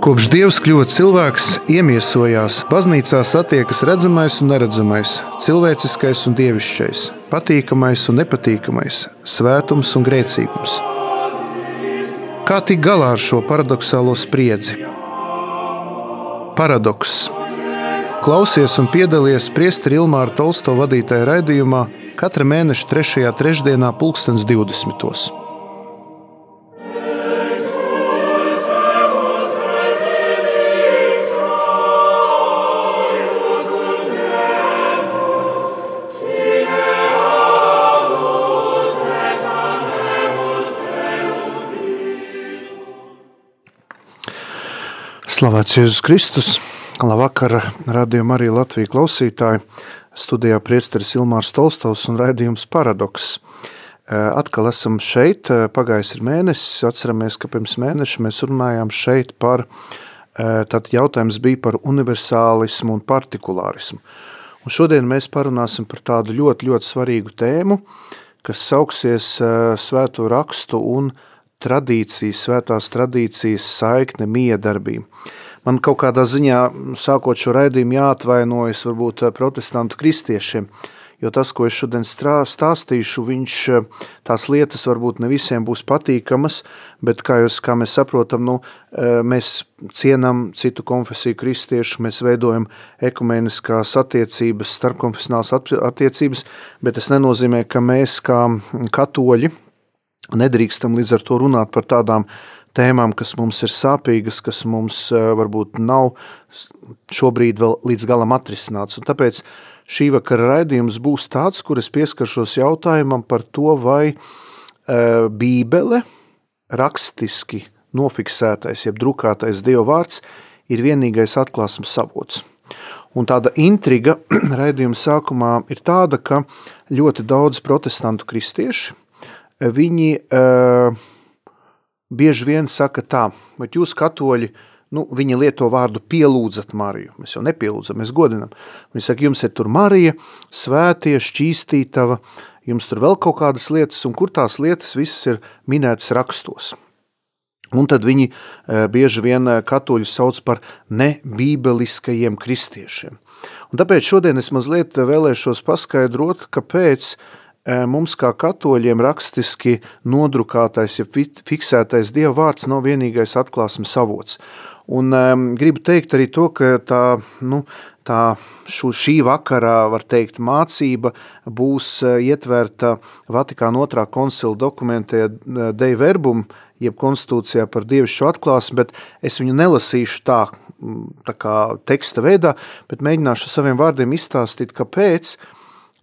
Kopš Dievs kļuva cilvēks, iemiesojās, baznīcā satiekas redzamais un neredzamais, cilvēciskais un dievišķais, patīkamais un nepatīkamais, svētums un grēcīgums. Kā tikt galā ar šo paradoxālo spriedzi? Paradoks. Klausies un piedalies Priesteri Ilmāra Tolsto vadītajā raidījumā katra mēneša 3. trešdienā, 2020. Slavēts Jēzus Kristus! Labvakar, radījuma arī Latvijas klausītāji. Studijā priesteris Ilmārs Tolstovs un raidījums Paradoks. Atkal esam šeit, pagājis ir mēnesis, atceramies, ka pirms mēneša mēs runājām šeit par, tad jautājums bija par universālismu un partikulārismu. Un šodien mēs parunāsim par tādu ļoti, ļoti svarīgu tēmu, kas sauksies svēto rakstu un rakstu tradīcijas, svētās tradīcijas saikne miedarbība. Man kaut kādā ziņā, sākot šo raidījumu, jāatvainojas varbūt eh, protestantu kristiešiem, jo tas, ko es šodien stāstīšu, viņš, eh, tās lietas varbūt ne visiem būs patīkamas, bet kā, jūs, kā mēs saprotam, nu, eh, mēs cienam citu konfesiju kristiešu, mēs veidojam ekumeniskās attiecības, starpkonfesionāls attiecības, bet tas nenozīmē, ka mēs kā katoļi, Nedrīkstam līdz ar to runāt par tādām tēmām, kas mums ir sāpīgas, kas mums eh, varbūt nav šobrīd vēl līdz galam atrisināts. Un tāpēc šī vakara raidījums būs tāds, kur es pieskaršos jautājumam par to, vai eh, Bībele rakstiski nofiksētais, jeb drukātais Dieva vārds ir vienīgais atklāsmes savots. Un tāda intriga raidījuma sākumā ir tāda, ka ļoti daudz protestantu kristieši viņi uh, bieži vien saka tā, bet jūs katoļi, nu, viņi lieto vārdu pielūdzat Mariju. Mēs jau nepielūdzam, mēs godinam. Viņi saka, jums ir tur Marija, svētie, šķīstītava, jums tur vēl kaut kādas lietas, un kur tās lietas visas ir minētas rakstos. Un tad viņi uh, bieži vien katoļi sauc par nebībeliskajiem kristiešiem. Un tāpēc šodien es mazliet vēlēšos paskaidrot, kāpēc uh, mums kā katoļiem rakstiski nodrukātais, ja fiksētais Dieva vārds nav vienīgais atklāsmes avots. Un um, gribu teikt arī to, ka tā, nu, tā šo, šī vakarā, var teikt, mācība būs ietverta Vatikāna otrā koncila dokumentē Dei Verbum, jeb konstitūcijā par dievišķu atklāsmi, bet es viņu nelasīšu tā, tā kā teksta veidā, bet mēģināšu saviem vārdiem izstāstīt, kāpēc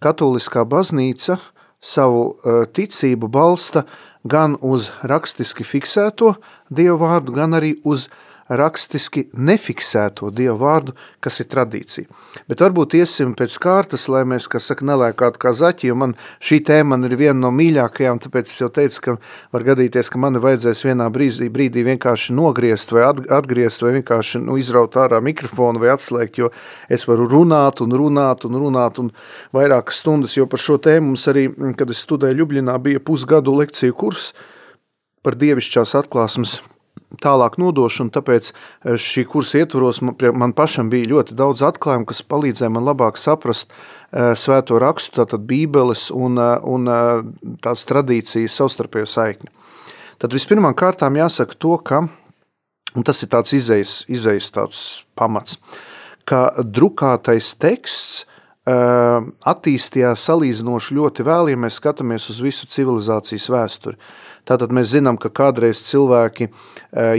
katoliskā baznīca savu e, ticību balsta gan uz rakstiski fiksēto dievu vārdu, gan arī uz rakstiski nefiksēto dievu vārdu, kas ir tradīcija. Bet varbūt iesim pēc kārtas, lai mēs, kas saka, nelēkātu kā zaķi, jo man šī tēma ir viena no mīļākajām, tāpēc es jau teicu, ka var gadīties, ka mani vajadzēs vienā brīdī, brīdī vienkārši nogriezt vai atgriezt vai vienkārši nu, izraut ārā mikrofonu vai atslēgt, jo es varu runāt un runāt un runāt un vairākas stundas, jo par šo tēmu mums arī, kad es studēju Ljubļinā, bija pusgadu lekciju kurs par dievišķās atklāsmes tālāk nodošu, un tāpēc eh, šī kursa ietvaros man, man pašam bija ļoti daudz atklājumu, kas palīdzēja man labāk saprast uh, svēto rakstu, tātad bībeles un, uh, un tās tradīcijas savstarpējo saikni. Tad vispirmām kārtām jāsaka to, ka, un tas ir tāds izejas, izejas tāds pamats, ka drukātais teksts attīstījās salīdzinoši ļoti vēl, ja mēs skatāmies uz visu civilizācijas vēsturi. Tātad mēs zinām, ka kādreiz cilvēki e,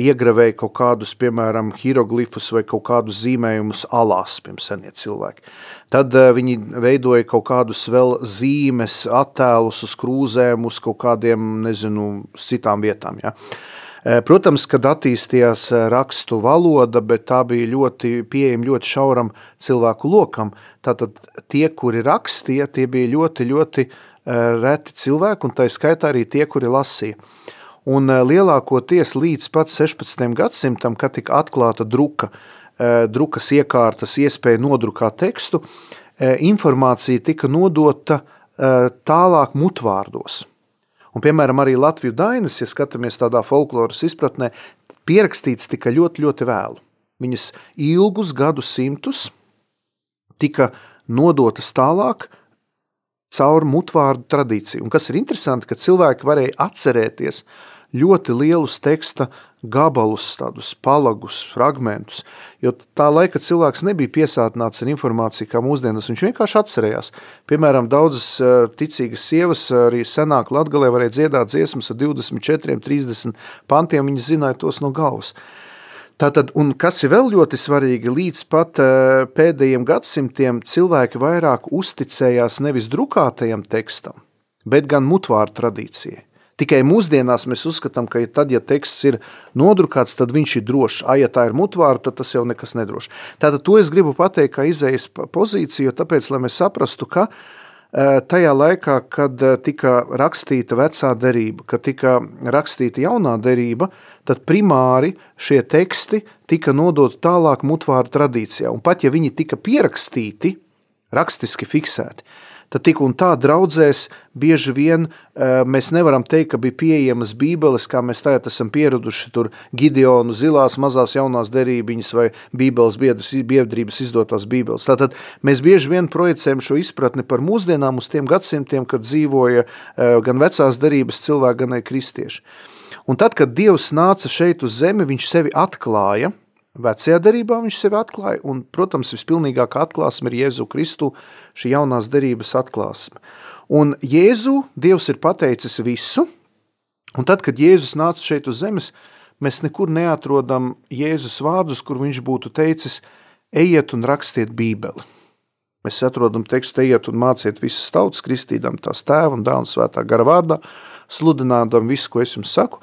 iegravēja kaut kādus, piemēram, hieroglifus vai kaut kādus zīmējumus alās, pirms senie cilvēki. Tad e, viņi veidoja kaut kādus vēl zīmes, attēlus uz krūzēm, uz kaut kādiem, nezinu, citām vietām. Ja. E, protams, kad attīstījās rakstu valoda, bet tā bija ļoti pieejama ļoti šauram cilvēku lokam, tātad tie, kuri rakstīja, tie bija ļoti, ļoti reti cilvēki, un tā skaitā arī tie, kuri lasīja. Un eh, lielākoties līdz pat 16. gadsimtam, kad tika atklāta druka, eh, drukas iekārtas iespēja nodrukāt tekstu, informācija tika nodota tālāk mutvārdos. Un, piemēram, arī Latviju dainas, ja skatāmies tādā folkloras izpratnē, pierakstīts tika ļoti, ļoti vēlu. Viņas ilgus gadu simtus tika nodotas tālāk caur mutvārdu tradīciju. Un kas ir interesanti, ka cilvēki varēja atcerēties ļoti lielus teksta gabalus, tādus palagus, fragmentus, jo tā laika cilvēks nebija piesātināts ar informāciju kā mūsdienas, viņš vienkārši atcerējās. Piemēram, daudzas eh, ticīgas sievas arī senāk Latgalē varēja dziedāt dziesmas ar 24, 30 pantiem, viņas zināja tos no galvas. Tātad, un kas ir vēl ļoti svarīgi, līdz pat uh, pēdējiem gadsimtiem cilvēki vairāk uzticējās nevis drukātajam tekstam, bet gan mutvāru tradīcijai. Tikai mūsdienās mēs uzskatām, ka ja tad, ja teksts ir nodrukāts, tad viņš ir drošs. A, ja tā ir mutvāra, tad tas jau nekas nedrošs. Tātad to es gribu pateikt kā izējas pozīciju, tāpēc, lai mēs saprastu, ka uh, Eh, tajā laikā, kad eh, tika rakstīta vecā derība, kad tika rakstīta jaunā derība, tad primāri šie teksti tika nodoti tālāk mutvāru tradīcijā. Un pat ja viņi tika pierakstīti, rakstiski fiksēti, tad tik un tā draudzēs bieži vien eh, mēs nevaram teikt, ka bija pieejamas bībeles, kā mēs tagad esam pieraduši tur Gideonu zilās mazās jaunās derībiņas vai bībeles biedras, biedrības izdotās bībeles. Tātad mēs bieži vien projicējam šo izpratni par mūsdienām uz tiem gadsimtiem, kad dzīvoja eh, gan vecās derības cilvēki, gan arī kristieši. Un tad, kad Dievs nāca šeit uz zemi, viņš sevi atklāja – Vecajā derībā viņš sevi atklāja, un, protams, vispilnīgākā atklāsme ir Jēzu Kristu, šī jaunās derības atklāsme. Un Jēzu Dievs ir pateicis visu, un tad, kad Jēzus nāca šeit uz zemes, mēs nekur neatrodam Jēzus vārdus, kur viņš būtu teicis, ejiet un rakstiet bībeli. Mēs atrodam tekstu, ejiet un māciet visas tautas, kristīdam tās tēva un un svētā gara vārdā, sludinādam visu, ko es jums saku,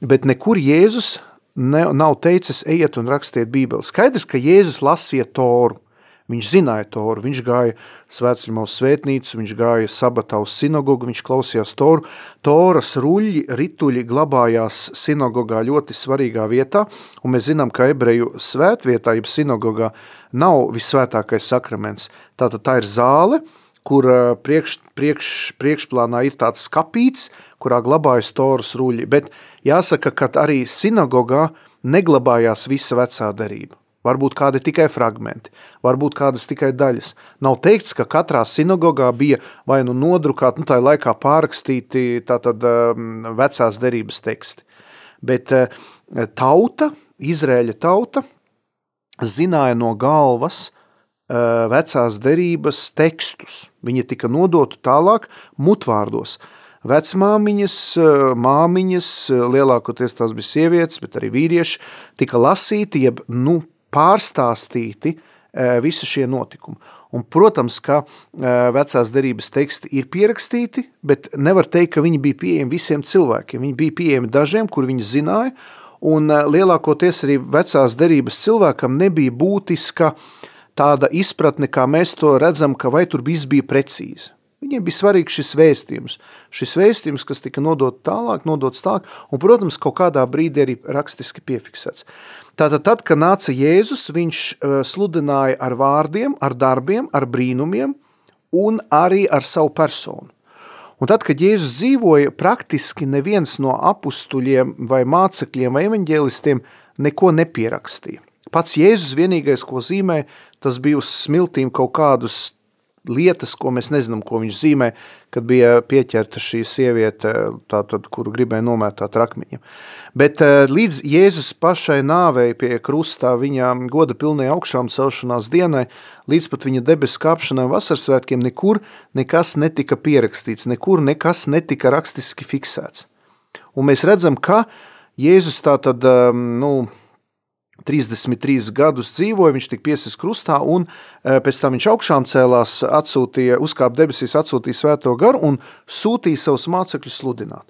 bet nekur Jēzus ne, nav teicis, ejiet un rakstiet bībeli. Skaidrs, ka Jēzus lasīja toru. Viņš zināja toru, viņš gāja svētceļmaus svētnīcu, viņš gāja sabatā uz sinagogu, viņš klausījās toru. Toras ruļļi, rituļi glabājās sinagogā ļoti svarīgā vietā, un mēs zinām, ka ebreju svētvietā, jeb sinagogā, nav visvētākais sakraments. Tātad tā ir zāle, kur priekš, priekš, priekšplānā ir tāds skapīts, kurā glabājas toras ruļļi, bet jāsaka, ka arī sinagogā neglabājās visa vecā derība. Varbūt kādi tikai fragmenti, varbūt kādas tikai daļas. Nav teikts, ka katrā sinagogā bija vai nu nodrukāti, nu tā laikā pārakstīti tātad um, vecās derības teksti. Bet uh, tauta, Izrēļa tauta, zināja no galvas uh, vecās derības tekstus. Viņi tika nodoti tālāk mutvārdos. Vecmāmiņas, māmiņas, lielākoties tās bija sievietes, bet arī vīrieši, tika lasīti, jeb nu, pārstāstīti visi šie notikumi. Un, protams, ka vecās derības teksti ir pierakstīti, bet nevar teikt, ka viņi bija pieejami visiem cilvēkiem. Viņi bija pieejami dažiem, kur viņi zināja, un lielākoties arī vecās derības cilvēkam nebija būtiska tāda izpratne, kā mēs to redzam, ka vai tur viss bija precīzi. Viņiem bija svarīgs šis vēstījums, šis vēstījums, kas tika nodot tālāk, nodots tālāk, un, protams, kaut kādā brīdī arī rakstiski piefiksēts. Tātad, tad, kad nāca Jēzus, viņš uh, sludināja ar vārdiem, ar darbiem, ar brīnumiem un arī ar savu personu. Un tad, kad Jēzus dzīvoja, praktiski neviens no apustuļiem vai mācekļiem vai evaņģēlistiem neko nepierakstīja. Pats Jēzus vienīgais, ko zīmē, tas bija uz smiltīm kaut kādus lietas, ko mēs nezinām, ko viņš zīmē, kad bija pieķerta šī sieviete, tātad, kuru gribēja nomētāt rakmiņam. Bet eh, līdz Jēzus pašai nāvei pie krustā, viņa goda pilnai augšām celšanās dienai, līdz pat viņa debes kāpšanai vasarsvētkiem, nekur nekas netika pierakstīts, nekur nekas netika rakstiski fiksēts. Un mēs redzam, ka Jēzus tātad, ehm, nu, 33 gadus dzīvoja, viņš tika piesis krustā, un e, pēc tam viņš augšām cēlās, atsūtīja, uzkāp debesīs, atsūtīja svēto garu un sūtīja savus mācekļus sludināt.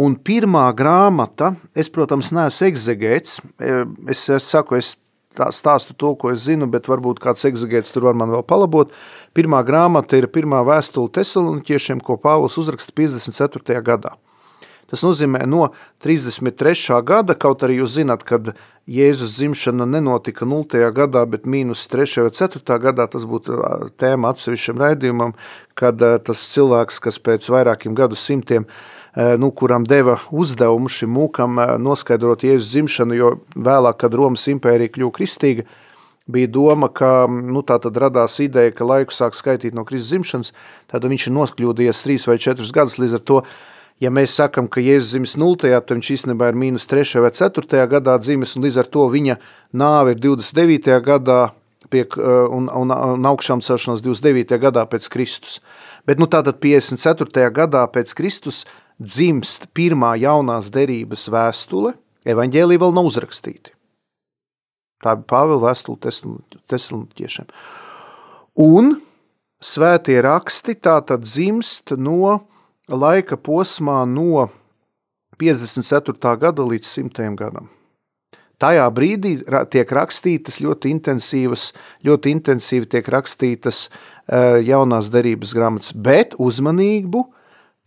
Un pirmā grāmata, es, protams, neesmu egzegēts, e, es, es saku, es tā stāstu to, ko es zinu, bet varbūt kāds egzegēts tur var man vēl palabot. Pirmā grāmata ir pirmā vēstule tesaloniķiešiem, ko Pāvils uzraksta 54. gadā. Tas nozīmē no 33. gada, kaut arī jūs zināt, kad Jēzus dzimšana nenotika 0. gadā, bet mīnus 3. vai 4. gadā, tas būtu tēma atsevišķam raidījumam, kad tas cilvēks, kas pēc vairākiem gadu simtiem, nu, kuram deva uzdevumu šim mūkam noskaidrot Jēzus dzimšanu, jo vēlāk, kad Romas impērija kļuva kristīga, bija doma, ka nu, tā tad radās ideja, ka laiku sāk skaitīt no Kristus dzimšanas, tad viņš ir noskļūdījies trīs vai četrus gadus, līdz ar to ja mēs sakam, ka Jēzus dzimis 0. tad viņš īstenībā ir mīnus 3. vai 4. gadā dzimis, un līdz ar to viņa nāve ir 29. gadā pie, uh, un, un, un augšām celšanās 29. gadā pēc Kristus. Bet nu tātad 54. gadā pēc Kristus dzimst pirmā jaunās derības vēstule, evaņģēlī vēl nav uzrakstīti. Tā bija Pāvila vēstule tesaloniķiešiem. Un svētie raksti tātad dzimst no laika posmā no 54. gada līdz 100. gadam. Tajā brīdī tiek rakstītas ļoti intensīvas, ļoti intensīvi tiek rakstītas e, jaunās derības grāmatas, bet uzmanību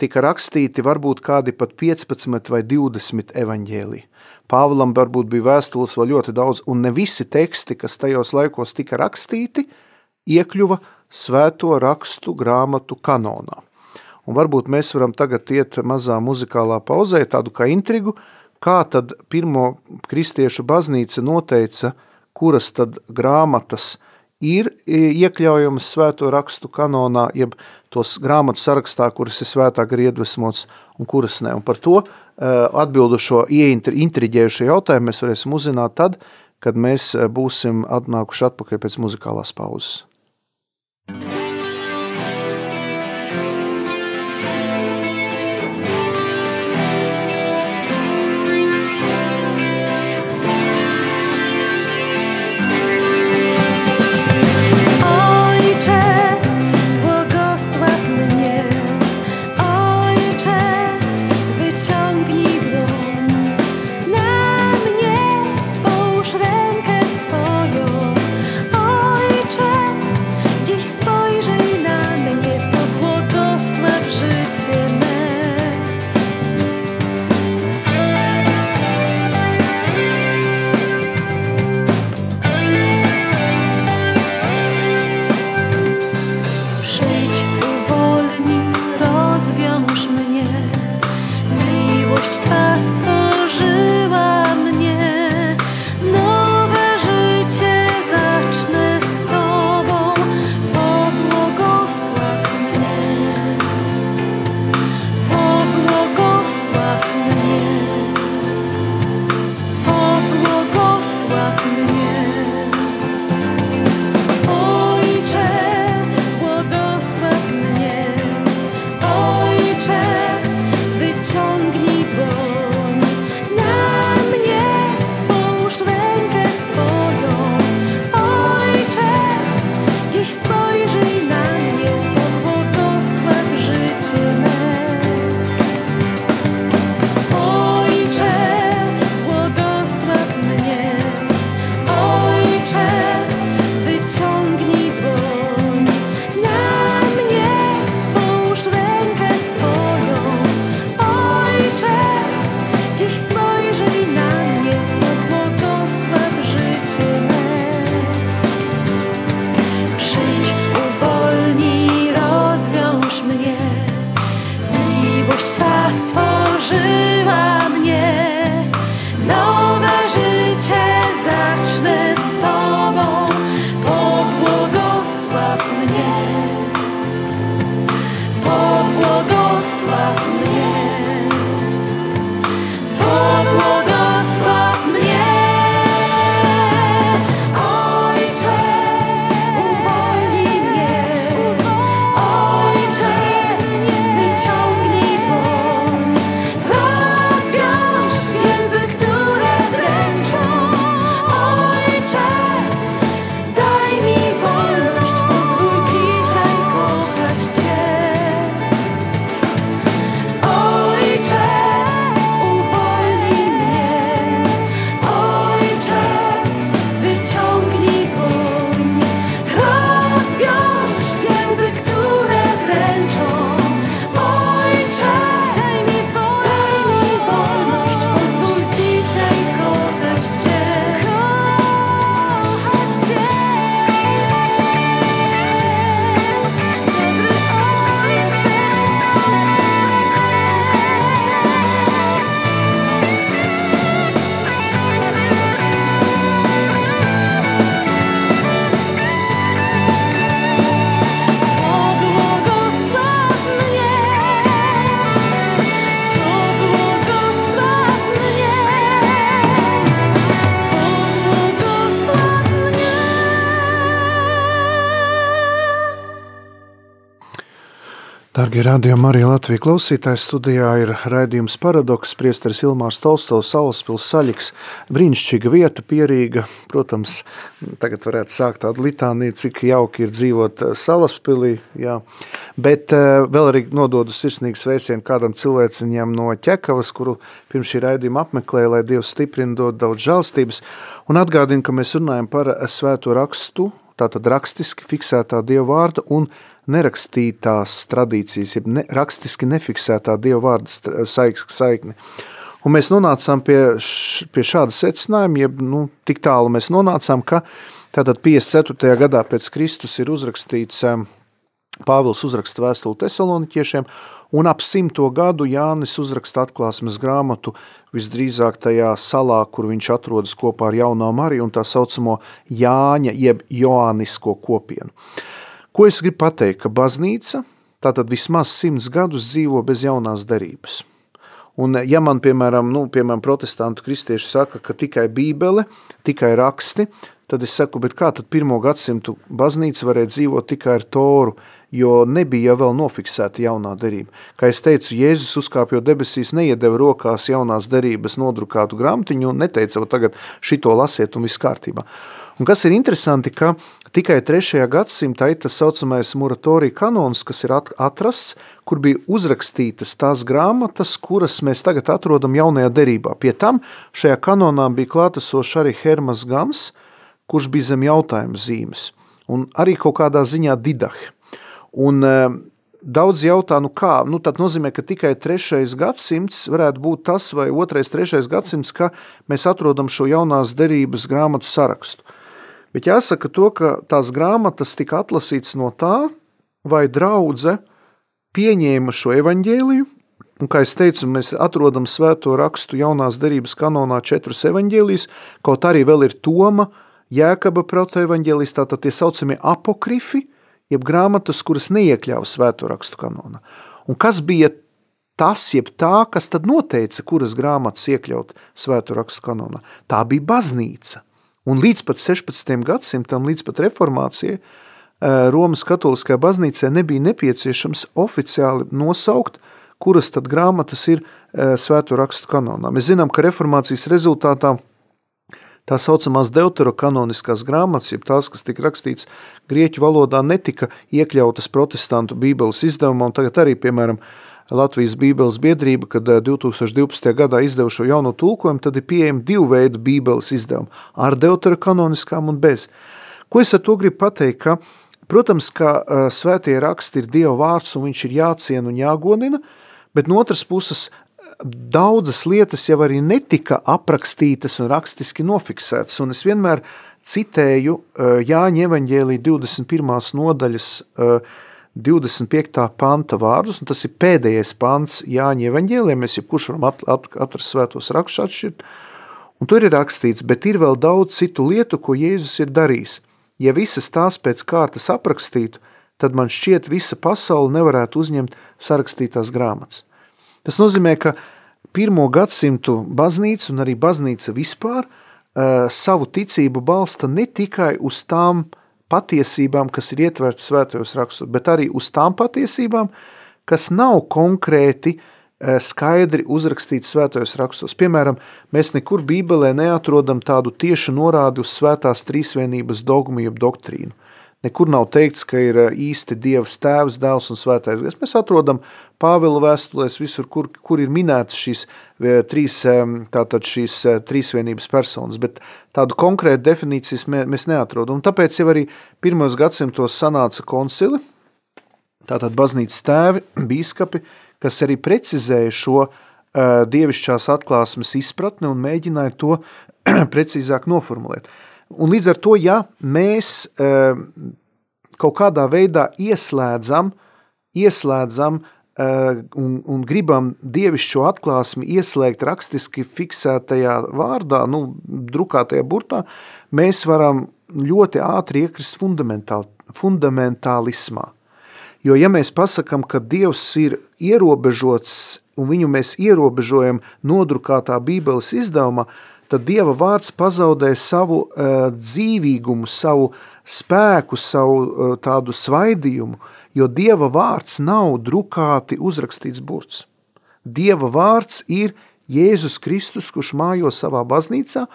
tika rakstīti varbūt kādi pat 15 vai 20 evaņģēlī. Pāvilam varbūt bija vēstules vēl ļoti daudz, un ne visi teksti, kas tajos laikos tika rakstīti, iekļuva svēto rakstu grāmatu kanonā. Un varbūt mēs varam tagad iet mazā muzikālā pauzē, tādu kā intrigu, kā tad pirmo kristiešu baznīca noteica, kuras tad grāmatas ir iekļaujamas svēto rakstu kanonā, jeb tos grāmatu sarakstā, kuras ir svētā gar iedvesmots un kuras ne. Un par to eh, atbildu šo ieintriģējušo jautājumu mēs varēsim uzzināt tad, kad mēs eh, būsim atnākuši atpakaļ pēc muzikālās pauzes. Dargie radījumi arī Latvijas klausītājs studijā ir raidījums paradoks, priesteris Ilmārs Tolstovs, Salaspils saļiks, brīnišķīga vieta, pierīga, protams, tagad varētu sākt tādu litāniju, cik jauki ir dzīvot eh, Salaspilī, jā, bet eh, vēl arī nododu sirsnīgu sveicienu kādam cilvēciņam no Ķekavas, kuru pirms šī raidījuma apmeklēja, lai Dievs stiprina dod daudz žālstības, un atgādinu, ka mēs runājam par svēto rakstu, tātad rakstiski fiksētā Dieva vārda un nerakstītās tradīcijas, jeb ne, rakstiski nefiksētā Dieva vārda saikni. Un mēs nonācām pie, š, pie šāda secinājuma, jeb nu, tik tālu mēs nonācām, ka tātad 54. gadā pēc Kristus ir uzrakstīts, Pāvils uzraksta vēstuli tesaloniķiešiem, un ap simto gadu Jānis uzraksta atklāsmes grāmatu visdrīzāk tajā salā, kur viņš atrodas kopā ar jauno Mariju un tā saucamo Jāņa jeb Joānisko kopienu. Ko es gribu pateikt? Ka baznīca tātad vismaz simts gadus dzīvo bez jaunās derības. Un ja man, piemēram, nu, piemēram, protestantu kristieši saka, ka tikai bībele, tikai raksti, tad es saku, bet kā tad pirmo gadsimtu baznīca varēja dzīvot tikai ar toru, jo nebija jau vēl nofiksēta jaunā derība. Kā es teicu, Jēzus uzkāpjot debesīs neiedeva rokās jaunās derības nodrukātu grāmatiņu un neteica, tagad šito lasiet un viss kārtībā. Un kas ir interesanti, ka tikai 3. gadsimtā ir tas saucamais moratorija kanons, kas ir atrasts, kur bija uzrakstītas tās grāmatas, kuras mēs tagad atrodam jaunajā derībā. Pie tam šajā kanonā bija klātesošs arī Hermas Gans, kurš bija zem jautājuma zīmes, un arī kaut kādā ziņā didahi. Un e, daudz jautā, nu kā, nu tad nozīmē, ka tikai trešais gadsimts varētu būt tas, vai otrais, trešais gadsimts, ka mēs atrodam šo jaunās derības grāmatu sarakstu. Bet jāsaka to, ka tās grāmatas tika atlasītas no tā, vai draudze pieņēma šo evaņģēliju, un, kā es teicu, mēs atrodam svēto rakstu jaunās derības kanonā četrus evaņģēlijas, kaut arī vēl ir Toma, Jēkaba proto evaņģēlijas, tātad tie saucamie apokrifi, jeb grāmatas, kuras neiekļāva svēto rakstu kanonā. Un kas bija tas, jeb tā, kas tad noteica, kuras grāmatas iekļaut svēto rakstu kanonā? Tā bija baznīca – Un līdz pat 16. gadsimtam, līdz pat reformācijai, Romas katoliskajā baznīcē nebija nepieciešams oficiāli nosaukt, kuras tad grāmatas ir svēto rakstu kanonā. Mēs zinām, ka reformācijas rezultātā tā saucamās deuterokanoniskās grāmatas, jeb tās, kas tika rakstīts grieķu valodā, netika iekļautas protestantu bībeles izdevumā, un tagad arī, piemēram, Latvijas Bībeles biedrība, kad 2012. Eh, gadā izdeva šo jauno tulkojumu, tad ir pieejami divu veidu Bībeles izdevumi – ar deuterokanoniskām un bez. Ko es ar to gribu pateikt, ka, protams, ka uh, svētie raksti ir Dieva vārds un viņš ir jāciena un jāgodina, bet no otras puses daudzas lietas jau arī netika aprakstītas un rakstiski nofiksētas, un es vienmēr citēju Jāņa evaņģēlī 21. nodaļas 25. panta vārdus, un tas ir pēdējais pants Jāņa evaņģēliem, mēs jebkurš varam at, at, atrast svētos rakstus atšķirt, un tur ir rakstīts, bet ir vēl daudz citu lietu, ko Jēzus ir darījis. Ja visas tās pēc kārtas aprakstītu, tad man šķiet visa pasaule nevarētu uzņemt sarakstītās grāmatas. Tas nozīmē, ka pirmo gadsimtu baznīca un arī baznīca vispār uh, savu ticību balsta ne tikai uz tām uh, patiesībām, kas ir ietverts svētajos rakstos, bet arī uz tām patiesībām, kas nav konkrēti eh, skaidri uzrakstīts svētajos rakstos. Piemēram, mēs nekur bībelē neatrodam tādu tiešu norādi uz svētās trīsvienības dogmu jeb doktrīnu. Nekur nav teikts, ka ir eh, īsti Dievs tēvs, dēls un svētais gars. Mēs atrodam Pāvila vēstulēs visur, kur, kur ir minētas šīs eh, trīs, tātad šīs eh, trīsvienības personas, bet tādu konkrētu definīcijas mēs neatrodam. Un tāpēc jau arī pirmos gadsimtos sanāca koncili, tātad baznīcas tēvi, bīskapi, kas arī precizēja šo dievišķās atklāsmes izpratni un mēģināja to precīzāk noformulēt. Un līdz ar to, ja mēs uh, kaut kādā veidā ieslēdzam, ieslēdzam uh, un, un gribam dievišķo atklāsmi ieslēgt rakstiski fiksētajā vārdā, nu, drukātajā burtā, mēs varam ļoti ātri iekrist fundamentālismā. Jo ja mēs pasakam, ka Dievs ir ierobežots un viņu mēs ierobežojam nodrukātā bībeles izdevumā, tad Dieva vārds pazaudē savu uh, dzīvīgumu, savu spēku, savu uh, tādu svaidījumu, jo Dieva vārds nav drukāti uzrakstīts burts. Dieva vārds ir Jēzus Kristus, kurš mājo savā baznīcā,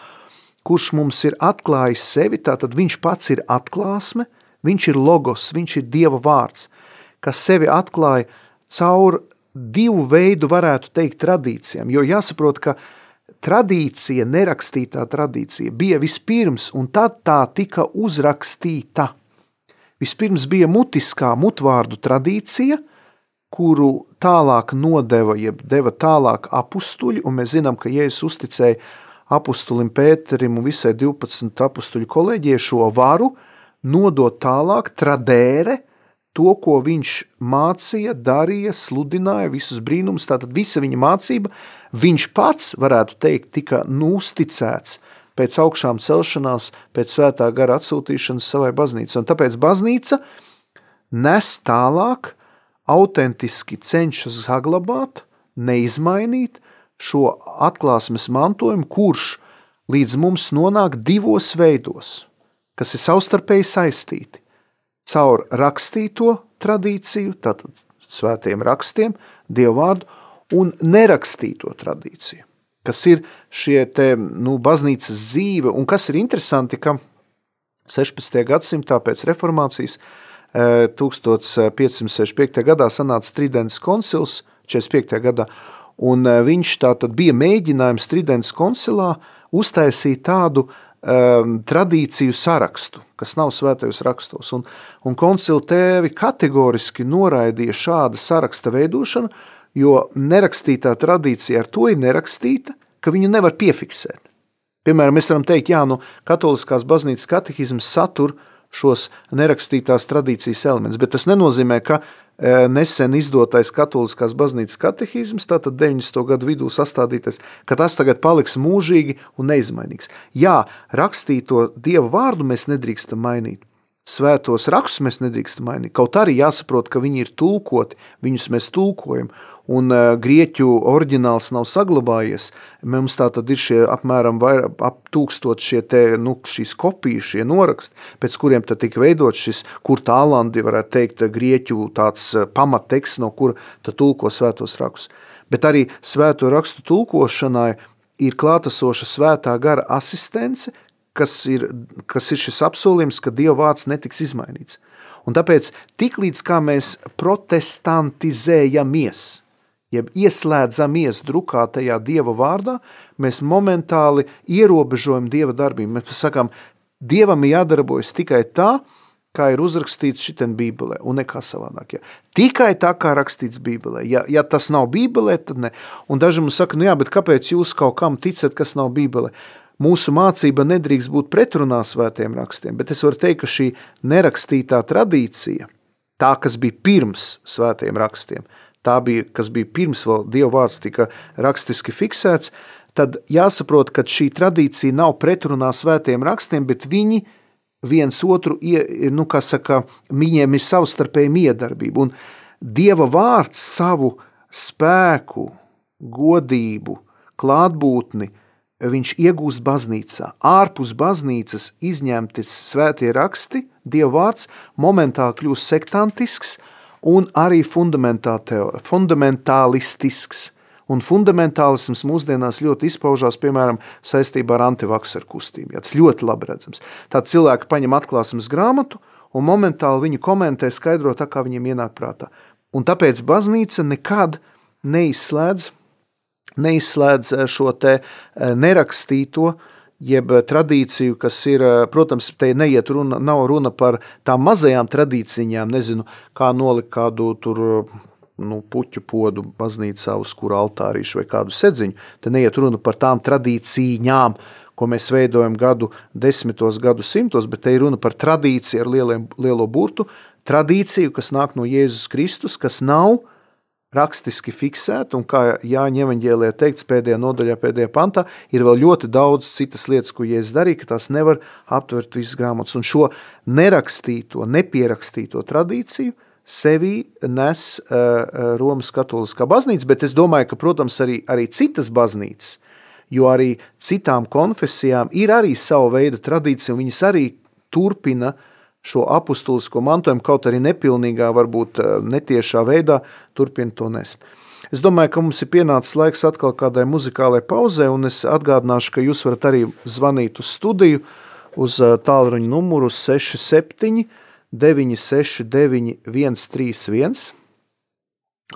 kurš mums ir atklājis sevi, tātad viņš pats ir atklāsme, viņš ir logos, viņš ir Dieva vārds, kas sevi atklāja caur divu veidu, varētu teikt, tradīcijām, jo jāsaprot, ka tradīcija, nerakstītā tradīcija bija vispirms, un tad tā tika uzrakstīta. Vispirms bija mutiskā mutvārdu tradīcija, kuru tālāk nodeva, jeb deva tālāk apustuļi, un mēs zinām, ka Jēzus uzticēja apustulim Pēterim un visai 12 apustuļu kolēģijai šo varu nodot tālāk tradēre, to, ko viņš mācīja, darīja, sludināja, visus brīnumus, tātad visa viņa mācība, viņš pats, varētu teikt, tika nusticēts pēc augšām celšanās, pēc svētā gara atsūtīšanas savai baznīcai. Tāpēc baznīca nes tālāk autentiski cenšas saglabāt, neizmainīt šo atklāsmes mantojumu, kurš līdz mums nonāk divos veidos, kas ir savstarpēji saistīti. Caur rakstīto tradīciju, tātad svētiem rakstiem, dievvvārdu, un nerakstīto tradīciju, kas ir šie te, nu, baznīcas dzīve, un kas ir interesanti, ka 16. gadsimtā pēc reformācijas 1565. gadā sanāca Tridents koncils, 45. gadā, un viņš tātad bija mēģinājums Tridents koncilā uztaisīt tādu um, tradīciju sarakstu, kas nav svētajos rakstos, un, un koncila tēvi kategoriski noraidīja šāda saraksta veidošanu, jo nerakstītā tradīcija ar to ir nerakstīta, ka viņu nevar piefiksēt. Piemēram, mēs varam teikt, jā, nu, katoliskās baznīcas katehizms satur šos nerakstītās tradīcijas elements, bet tas nenozīmē, ka nesen izdotais katoliskās baznīcas katehizms, tātad 90. gadu vidū sastādītais, ka tas tagad paliks mūžīgi un neizmainīgs. Jā, rakstīto Dievu vārdu mēs nedrīkstam mainīt, svētos rakstus mēs nedrīkstam mainīt. Kaut arī jāsaprot, ka viņi ir tulkoti, viņus mēs tulkojam, un uh, grieķu oriģināls nav saglabājies. Mums tā tad ir šie apmēram vairāk, ap tūkstot šie te, nu, šīs kopijas, šie noraksti, pēc kuriem tad tika veidot šis, kur tālandi, varētu teikt, grieķu tāds pamatteksts, no kura tad tulko svētos rakstus. Bet arī svēto rakstu tulkošanai ir klātesoša svētā gara asistence, kas ir, kas ir šis apsolījums, ka Dieva vārds netiks izmainīts. Un tāpēc tiklīdz kā mēs protestantizējamies – jeb ieslēdzamies drukātajā Dieva vārdā, mēs momentāli ierobežojam Dieva darbību. Mēs sakām, Dievam jādarbojas tikai tā, kā ir uzrakstīts šitien bībelē, un nekā savādāk. Ja. Tikai tā, kā rakstīts bībelē. Ja, ja tas nav bībelē, tad ne. Un daži mums saka, nu jā, bet kāpēc jūs kaut kam ticat, kas nav bībelē? Mūsu mācība nedrīkst būt pretrunā svētiem rakstiem, bet es varu teikt, ka šī nerakstītā tradīcija, tā, kas bija pirms svētiem rakstiem, tā bija, kas bija pirms vēl Dieva vārds tika rakstiski fiksēts, tad jāsaprot, ka šī tradīcija nav pretrunā svētiem rakstiem, bet viņi viens otru, nu, kā saka, viņiem ir savstarpēja miedarbība. Un Dieva vārds savu spēku, godību, klātbūtni, viņš iegūst baznīcā. Ārpus baznīcas izņemti svētie raksti, Dieva vārds momentāli kļūst sektantisks, un arī fundamentālistisks. Un fundamentālisms mūsdienās ļoti izpaužās, piemēram, saistībā ar antivakseru kustību. Ja, tas ļoti labi redzams. Tad cilvēki paņem atklāsmes grāmatu un momentāli viņu komentē, skaidro tā, kā viņiem ienāk prātā. Un tāpēc baznīca nekad neizslēdz, neizslēdz šo te eh, nerakstīto uh, jeb eh, tradīciju, kas ir, eh, protams, te neiet runa, nav runa par tām mazajām tradīcijām, nezinu, kā nolikt kādu tur nu, puķu podu baznīcā uz kura altārīšu vai kādu sedziņu. Te neiet runa par tām tradīcijām, ko mēs veidojam gadu desmitos, gadu simtos, bet te ir runa par tradīciju ar lieliem, lielo burtu, tradīciju, kas nāk no Jēzus Kristus, kas nav uh, rakstiski fiksēta, un kā Jāņa evaņģēlijā teikts pēdējā nodaļā, pēdējā pantā, ir vēl ļoti daudz citas lietas, ko Jēzus darīja, ka tās nevar aptvert visas grāmatas. Un šo nerakstīto, nepierakstīto tradīciju sevī nes uh, Romas katoliskā baznīca, bet es domāju, ka, protams, arī, arī citas baznīcas, jo arī citām konfesijām ir arī sava veida tradīcija, un viņas arī turpina šo apustulisko mantojumu, kaut arī nepilnīgā, varbūt eh, netiešā veidā, turpina to nest. Es domāju, ka mums ir pienācis laiks atkal kādai muzikālai pauzē, un es atgādināšu, ka jūs varat arī zvanīt uz studiju uz eh, tālruņa numuru 67 969 131.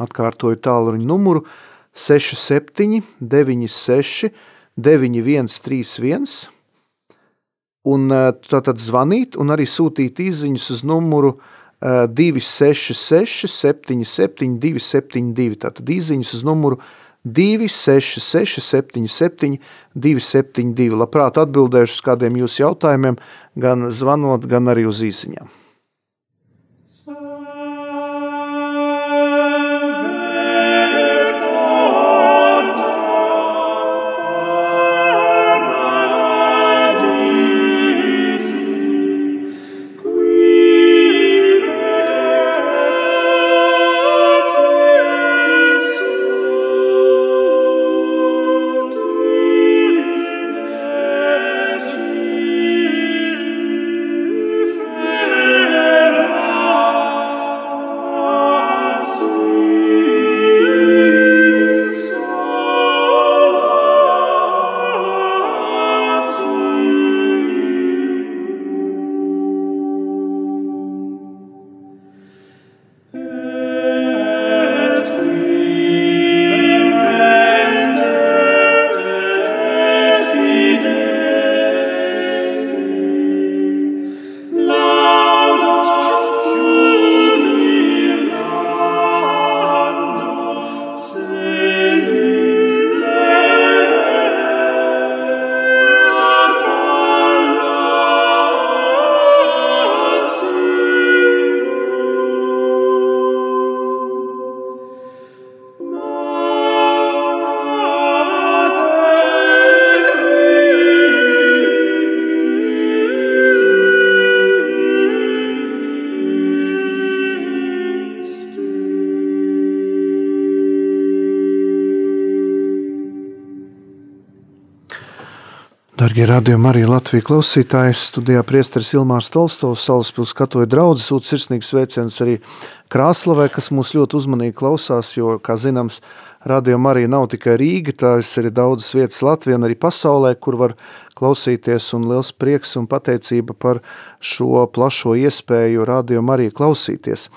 Atkārtoju tālruņa numuru 67 96 9131 un eh, tātad zvanīt un arī sūtīt izziņas uz numuru 266 77 272, tātad izziņas uz numuru 266 77 272. Labprāt atbildēšu uz kādiem jūsu jautājumiem, gan zvanot, gan arī uz īsiņām. Dargie radījumi arī Latvijas klausītāji, studijā priesteris Ilmārs Tolstovs, Salaspils katoja draudzes, sūt sirsnīgs sveiciens arī Krāslavē, kas mūs ļoti uzmanīgi klausās, jo, kā zināms, radījumi arī nav tikai Rīga, tās ir daudzas vietas Latvijā un arī pasaulē, kur var klausīties un liels prieks un pateicība par šo plašo iespēju radījumi arī klausīties.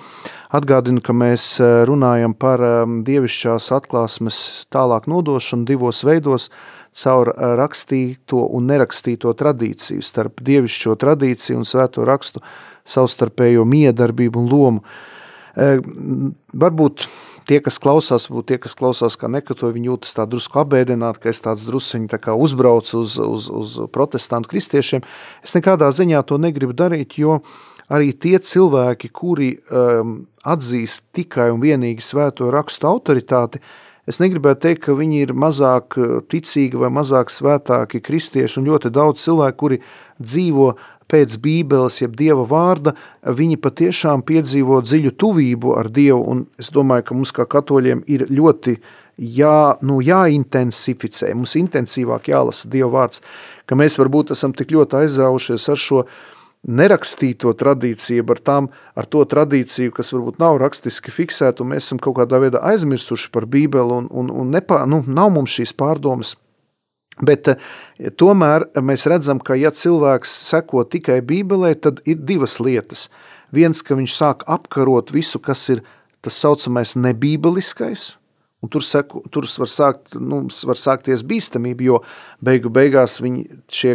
Atgādinu, ka mēs eh, runājam par eh, dievišķās atklāsmes tālāk nodošanu divos veidos – caur eh, rakstīto un nerakstīto tradīciju, starp dievišķo tradīciju un svēto rakstu savstarpējo miedarbību un lomu. Eh, varbūt tie, kas klausās, būtu tie, kas klausās kā nekatoji, viņi jūtas tā drusku abēdināt, ka es tāds drusiņi tā kā uzbraucu uz, uz, uz protestantu kristiešiem. Es nekādā ziņā to negribu darīt, jo arī tie cilvēki, kuri um, atzīst tikai un vienīgi svēto rakstu autoritāti, uh, Es negribētu teikt, ka viņi ir mazāk eh, ticīgi vai mazāk svētāki kristieši, un ļoti daudz cilvēku, kuri dzīvo pēc Bībeles, jeb Dieva vārda, viņi patiešām piedzīvo dziļu tuvību ar Dievu, un es domāju, ka mums kā katoļiem ir ļoti jā, nu, jāintensificē, mums intensīvāk jālasa Dieva vārds, ka mēs varbūt esam tik ļoti aizraujušies ar šo nerakstīto tradīciju, ar, tām, ar to tradīciju, kas varbūt nav rakstiski fiksēta, un mēs esam kaut kādā veidā aizmirsuši par Bībeli, un, un, un nepā, nu, nav mums šīs pārdomas. Bet eh, tomēr mēs redzam, ka ja cilvēks seko tikai Bībelē, tad ir divas lietas. Viens, ka viņš sāk apkarot visu, kas ir tas saucamais nebībeliskais, Un tur, seku, tur var, sākt, nu, var sākties bīstamība, jo beigu beigās viņi šie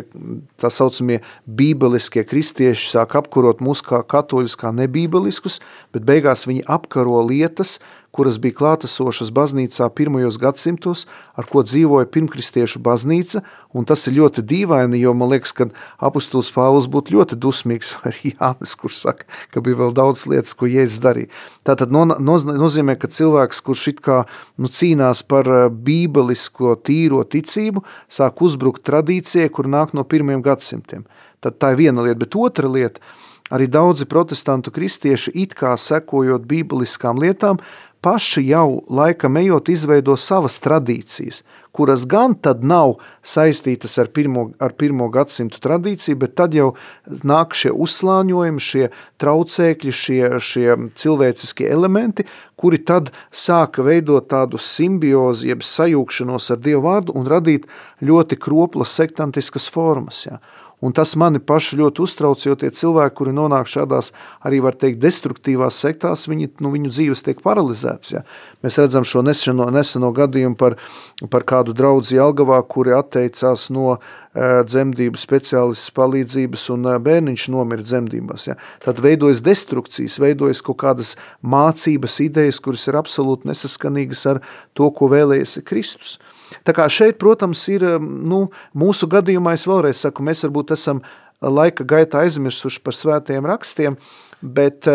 tā saucamie bībeliskie kristieši sāk apkarot mūs kā katoļus, kā nebībeliskus, bet beigās viņi apkaro lietas, kuras bija klātesošas baznīcā pirmajos gadsimtos, ar ko dzīvoja pirmkristiešu baznīca, un tas ir ļoti dīvaini, jo man liekas, ka apustulis Pāvils būtu ļoti dusmīgs, vai Jānis, kurš saka, ka bija vēl daudz lietas, ko Jēzus darīja. Tātad no, no, nozīmē, ka cilvēks, kurš it kā nu, cīnās par eh, bībelisko tīro ticību, sāk uzbrukt tradīcijai, kur nāk no pirmiem gadsimtiem. Tad tā ir viena lieta, bet otra lieta, arī daudzi protestantu kristieši it kā sekojot bībeliskām lietām, paši jau laikam ejot izveido savas tradīcijas, kuras gan tad nav saistītas ar pirmo, ar pirmo gadsimtu tradīciju, bet tad jau nāk šie uzslāņojumi, šie traucēkļi, šie, šie cilvēciskie elementi, kuri tad sāka veidot tādu simbiozi, jeb sajūkšanos ar Dievu vārdu un radīt ļoti kroplas sektantiskas formas. Ja. Un tas mani paši ļoti uztrauc, jo tie cilvēki, kuri nonāk šādās, arī var teikt, destruktīvās sektās, viņi, nu, viņu dzīves tiek paralizēts. Ja. Mēs redzam šo neseno, neseno gadījumu par, par kādu draudzi Jelgavā, kuri atteicās no uh, dzemdību speciālistas palīdzības un uh, bērniņš nomira dzemdībās. Ja. Tad veidojas destrukcijas, veidojas kaut kādas mācības idejas, kuras ir absolūti nesaskanīgas ar to, ko vēlējies Kristus. Tā kā šeit, protams, ir, nu, mūsu gadījumā, es vēlreiz saku, mēs varbūt esam laika gaitā aizmirsuši par svētajiem rakstiem, bet,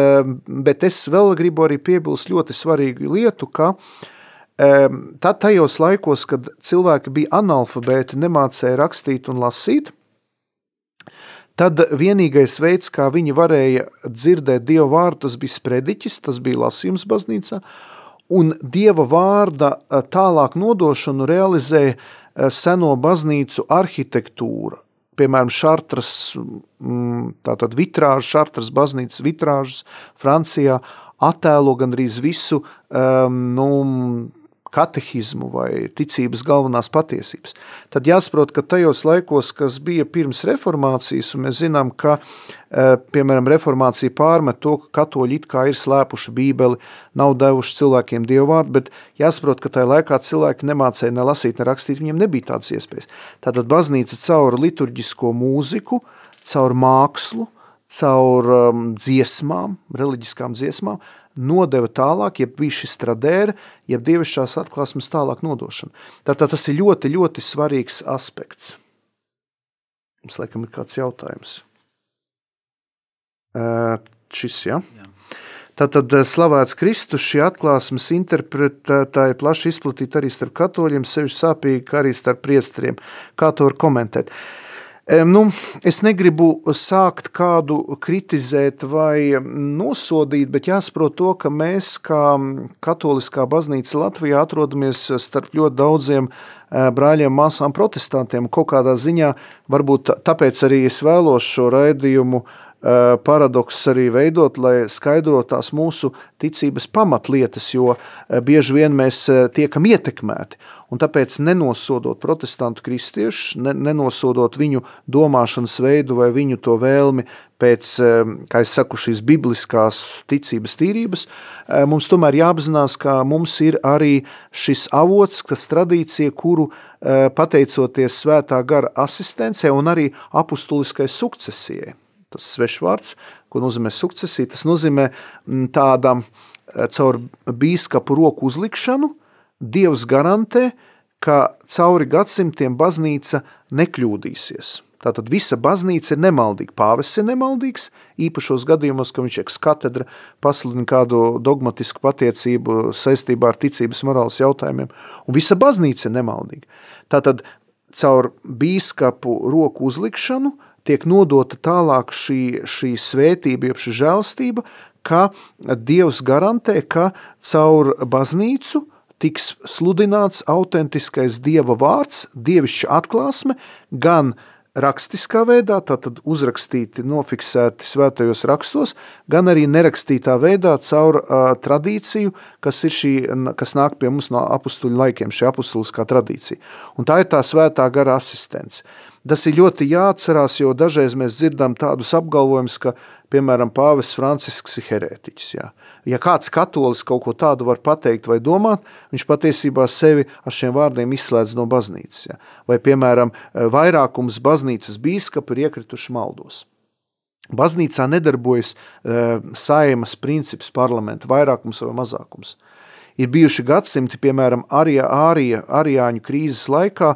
bet es vēl gribu arī piebilst ļoti svarīgu lietu, ka tad tajos laikos, kad cilvēki bija analfabēti, nemācēja rakstīt un lasīt, tad vienīgais veids, kā viņi varēja dzirdēt Dievu vārdu, tas bija sprediķis, tas bija lasījums baznīcā, un Dieva vārda eh, tālāk nodošanu realizē eh, seno baznīcu arhitektūra. Piemēram, Šartras, mm, tātad vitrāžas, Šartras baznīcas vitrāžas Francijā attēlo gandrīz visu um, nu, katehizmu vai ticības galvenās patiesības. Tad jāsaprot, ka tajos laikos, kas bija pirms reformācijas, un mēs zinām, ka, e, piemēram, reformācija pārmet to, ka katoļi it kā ir slēpuši bībeli, nav devuši cilvēkiem dievu vārdu, bet jāsaprot, ka tajā laikā cilvēki nemācēja ne lasīt, ne rakstīt, viņiem nebija tādas iespējas. Tātad baznīca caur liturģisko mūziku, caur mākslu, caur um, dziesmām, reliģiskām dziesmām, nodeva tālāk, jeb bija šis tradēra, jeb dievišķās atklāsmes tālāk nodošana. Tātad tas ir ļoti, ļoti svarīgs aspekts. Mums laikam ir kāds jautājums. Uh, šis, ja? Jā. Tātad slavēts Kristus, šī atklāsmes interpretētāja plaši izplatīta arī starp katoļiem, sevišķi sāpīgi, kā arī starp priestriem. Kā to var komentēt? Uh, Nu, es negribu sākt kādu kritizēt vai nosodīt, bet jāsaprot to, ka mēs, kā katoliskā baznīca Latvijā, atrodamies starp ļoti daudziem eh, brāļiem, māsām, protestantiem. Kaut kādā ziņā, varbūt tāpēc arī es vēlos šo raidījumu eh, paradoksus arī veidot, lai skaidrotu tās mūsu ticības pamatlietas, jo eh, bieži vien mēs tiekam ietekmēti un tāpēc nenosodot protestantu kristiešus, ne, nenosodot viņu domāšanas veidu vai viņu to vēlmi pēc, kā es saku, šīs bibliskās ticības tīrības, eh, mums tomēr jāapzinās, ka mums ir arī šis avots, kas tradīcija, kuru eh, pateicoties svētā gara asistencē un arī apustuliskai sukcesijai. Tas svešvārds, ko nozīmē sukcesija, tas nozīmē tāda eh, caur bīskapu roku uzlikšanu, Dievs garantē, ka cauri gadsimtiem baznīca nekļūdīsies. Tātad visa baznīca ir nemaldīga. Pāvests ir nemaldīgs, īpašos gadījumos, ka viņš eks katedra pasludina kādu dogmatisku patiecību saistībā ar ticības morāles jautājumiem, un visa baznīca ir nemaldīga. Tātad caur bīskapu roku uzlikšanu tiek nodota tālāk šī, šī svētība, jeb šī žēlstība, ka Dievs garantē, ka caur baznīcu – tiks sludināts autentiskais Dieva vārds, dievišķa atklāsme, gan rakstiskā veidā, tātad uzrakstīti, nofiksēti svētajos rakstos, gan arī nerakstītā veidā caur uh, tradīciju, kas, ir šī, kas nāk pie mums no apustuļu laikiem, šī apustuliskā tradīcija. Un tā ir tā svētā gara asistence. Tas ir ļoti jāatcerās, jo dažreiz mēs dzirdam tādus apgalvojumus, ka, piemēram, pāvis Francisks ir herētiķis. Jā ja kāds katolis kaut ko tādu var pateikt vai domāt, viņš patiesībā sevi ar šiem vārdiem izslēdz no baznīcas. Ja? Vai, piemēram, vairākums baznīcas bīskapi ir iekrituši maldos. Baznīcā nedarbojas uh, saimas princips parlamenta, vairākums vai mazākums. Ir bijuši gadsimti, piemēram, Arija, Ārija, Arijāņu krīzes laikā,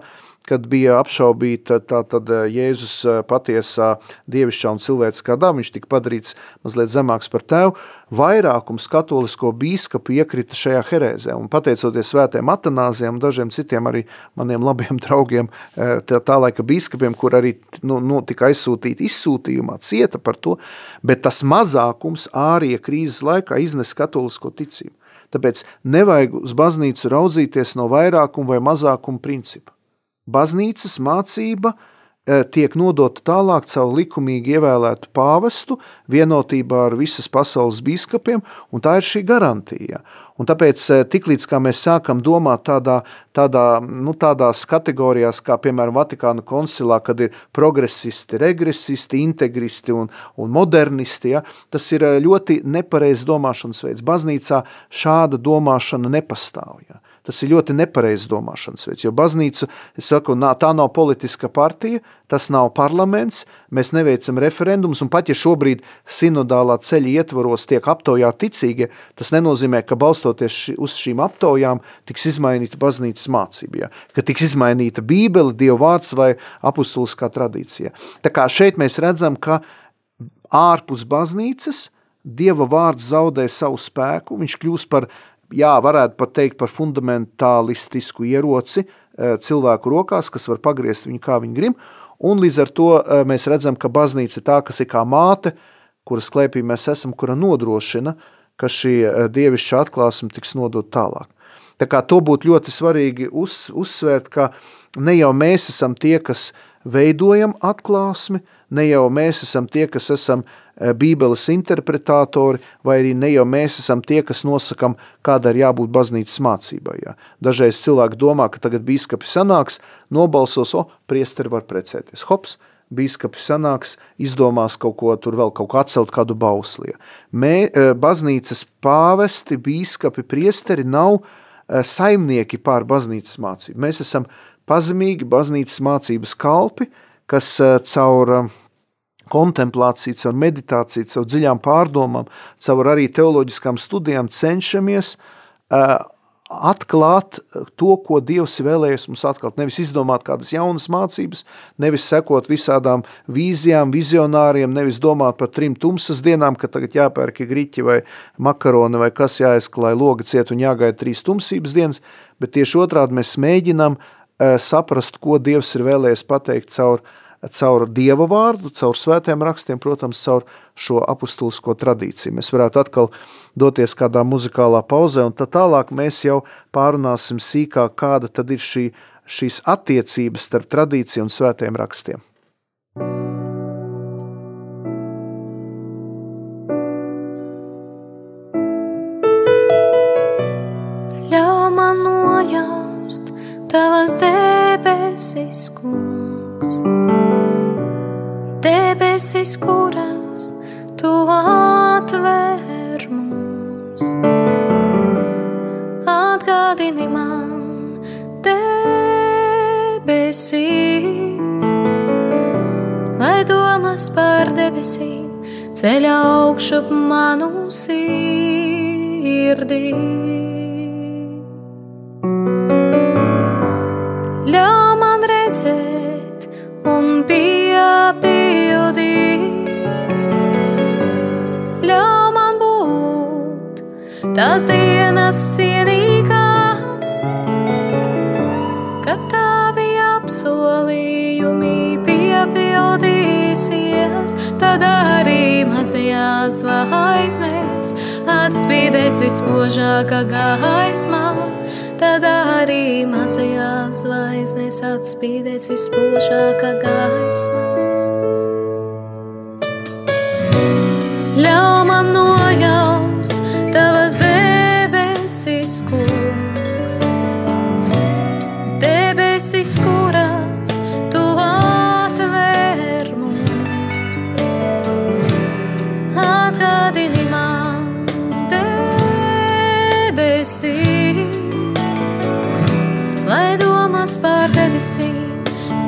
kad bija apšaubīta tā tad Jēzus patiesā dievišķā un cilvēciskā daba, viņš tika padarīts mazliet zemāks par tevu, vairākums katolisko bīskapu iekrita šajā herēzē, un pateicoties svētiem atanāzijām, dažiem citiem arī maniem labiem draugiem, tā, tā laika bīskapiem, kur arī nu, nu, tika aizsūtīti izsūtījumā, cieta par to, bet tas mazākums ārija krīzes laikā iznes katolisko ticību. Tāpēc nevajag uz baznīcu raudzīties no vairākuma vai mazākuma principa. Baznīcas mācība e, tiek nodota tālāk caur likumīgi ievēlētu pāvestu vienotībā ar visas pasaules biskupiem, un tā ir šī garantija. Un tāpēc eh, tiklīdz mēs sākam domāt tādā, tādā, nu, tādās kategorijās, kā piemēram Vatikāna koncilā, kad ir progresisti, regresisti, integristi un, un modernisti, ja, tas ir eh, ļoti nepareizs domāšanas veids. Baznīcā šāda domāšana nepastāv. Ja. Tas ir ļoti nepareizs domāšanas veids, jo baznīca, saku, tā nav politiska partija, tas nav parlaments, mēs neveicam referendumus, un pat ja šobrīd sinodālā ceļa ietvaros tiek aptaujā ticīgie, tas nenozīmē, ka balstoties uz šīm aptaujām tiks izmainīta baznīcas mācība, ja? ka tiks izmainīta bībele, Dieva vārds vai apustuliskā tradīcija. Tā kā šeit mēs redzam, ka ārpus baznīcas Dieva vārds zaudē savu spēku, viņš kļūst par jā, varētu pat teikt par fundamentālistisku ieroci e, cilvēku rokās, kas var pagriezt viņu kā viņi grib, un līdz ar to e, mēs redzam, ka baznīca ir tā, kas ir kā māte, kuras klēpī mēs esam, kura nodrošina, ka šī e, dievišķa atklāsme tiks nodot tālāk. Tā kā to būtu ļoti svarīgi uz, uzsvērt, ka ne jau mēs esam tie, kas veidojam atklāsmi, ne jau mēs esam tie, kas esam uh, Eh, bībeles interpretātori, vai arī ne jau mēs esam tie, kas nosakam, kāda ir jābūt baznīcas mācībai. Ja. Dažreiz cilvēki domā, ka tagad bīskapi sanāks, nobalsos, o, priesteri var precēties. Hops, bīskapi sanāks, izdomās kaut ko tur vēl kaut ko atcelt kādu bauslie. Mē, eh, baznīcas pāvesti, bīskapi, priesteri nav eh, saimnieki pār baznīcas mācību. Mēs esam pazemīgi baznīcas mācības kalpi, kas caur kontemplāciju, caur meditāciju, caur dziļām pārdomām, caur arī teoloģiskām studijām cenšamies uh, atklāt to, ko Dievs ir vēlējies mums atklāt. Nevis izdomāt kādas jaunas mācības, nevis sekot visādām vīzijām, vizionāriem, nevis domāt par trim tumsas dienām, ka tagad jāpērk griķi vai makaroni vai kas jāizklāj loga ciet un jāgaida trīs tumsības dienas, bet tieši otrādi mēs mēģinām uh, saprast, ko Dievs ir vēlējies pateikt caur caur Dieva vārdu, caur svētiem rakstiem, protams, caur šo apustulisko tradīciju. Mēs varētu atkal doties kādā muzikālā pauzē, un tad tālāk mēs jau pārunāsim sīkāk, kāda tad ir šī, šīs attiecības starp tradīciju un svētiem rakstiem. Tavas debesis, kungs debesis, kuras tu atver mums. Atgādini man debesīs, lai domas par debesīm ceļā augšup manu sirdī. Piepildīt. tās dienas cienīgā, kad tavi apsolījumi piepildīsies, tad arī mazajās zvaigznēs atspīdēs vispožākā gaismā. Tad arī mazajās zvaigznēs atspīdēs vispožākā gaismā. Ļauj man nojaust tavas dēļ.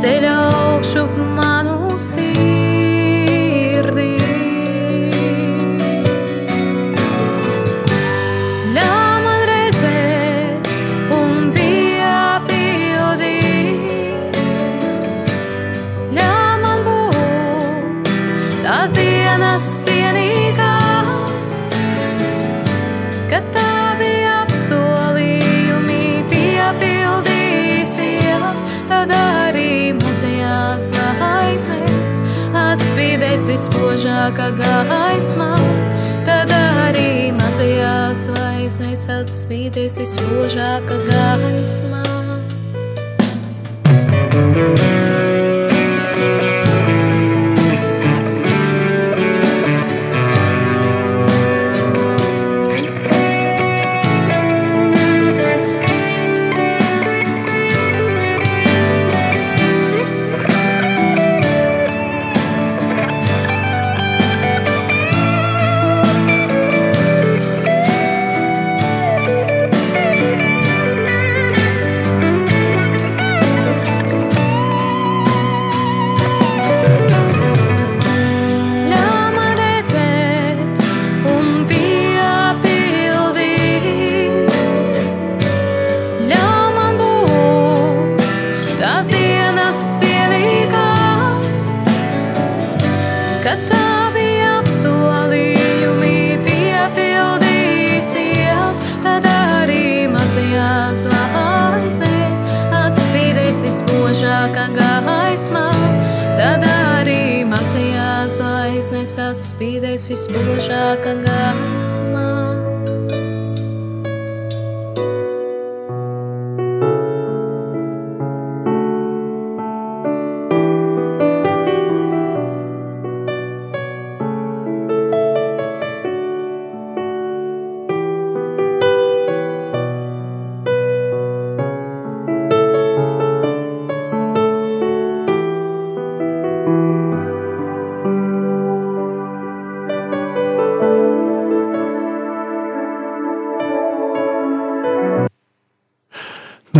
Ceļa augšu manu vispožākā gaismā. Tad arī mazajās zvaigznēs atspīdēs vispožākā gaismā. Spīdēs vispožākā gaismā.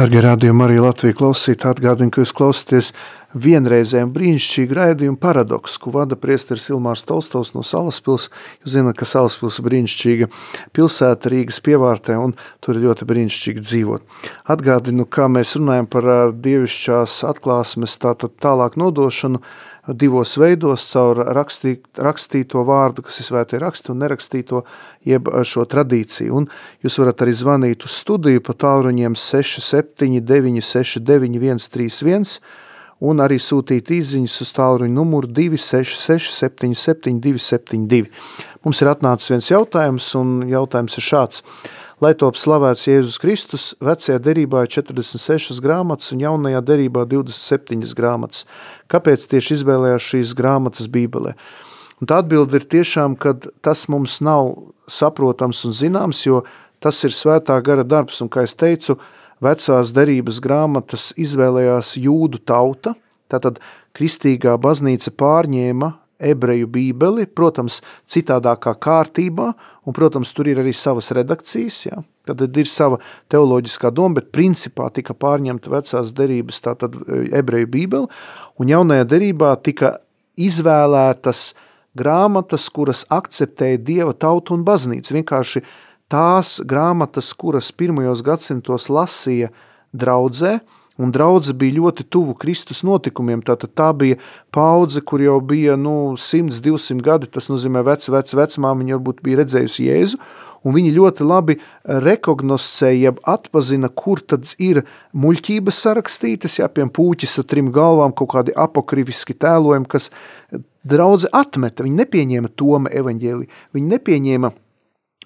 Dargie rādījumi arī Latvijas klausītāji, atgādinu, ka jūs klausāties vienreizēm brīnišķīgu raidījumu paradoksu, ko vada priesteris Ilmārs Tolstovs no Salaspils. Jūs zināt, ka Salaspils ir brīnišķīga pilsēta Rīgas pievārtē un tur ir ļoti brīnišķīgi dzīvot. Atgādinu, kā mēs runājam par dievišķās atklāsmes tātad tālāk nodošanu, divos veidos, caur rakstī, rakstīto vārdu, kas ir svētie raksti, un nerakstīto, jeb šo tradīciju. Un jūs varat arī zvanīt uz studiju pa tālruņiem 679 691 131 un arī sūtīt īziņas uz tālruņu numuru 266 77 272. Mums ir atnācis viens jautājums, un jautājums ir šāds – Lai top slavēts Jēzus Kristus, vecajā derībā ir 46 grāmatas un jaunajā derībā 27 grāmatas. Kāpēc tieši izvēlējās šīs grāmatas Bībelē? Un tā atbilde ir tiešām, ka tas mums nav saprotams un zināms, jo tas ir svētā gara darbs, un, kā es teicu, vecās derības grāmatas izvēlējās jūdu tauta, tātad kristīgā baznīca pārņēma ebreju bībeli, protams, citādākā kārtībā, un, protams, tur ir arī savas redakcijas, jā. tad ir sava teoloģiskā doma, bet principā tika pārņemta vecās derības, tātad e, ebreju bībeli, un jaunajā derībā tika izvēlētas grāmatas, kuras akceptēja Dieva tautu un baznīcu. Vienkārši tās grāmatas, kuras pirmajos gadsimtos lasīja draudzē, un draudze bija ļoti tuvu Kristus notikumiem, tātad tā bija paudze, kur jau bija, nu, 100, 200 gadi, tas nozīmē vec, vec, vecmāmiņa varbūt bija redzējusi Jēzu, un viņi ļoti labi rekognoscēja, jeb atpazina, kur tad ir muļķības sarakstītas, jā, piem pūķis ar trim galvām, kaut kādi apokriviski tēlojumi, kas draudze atmeta, viņi nepieņēma Toma evaņģēlī, viņi nepieņēma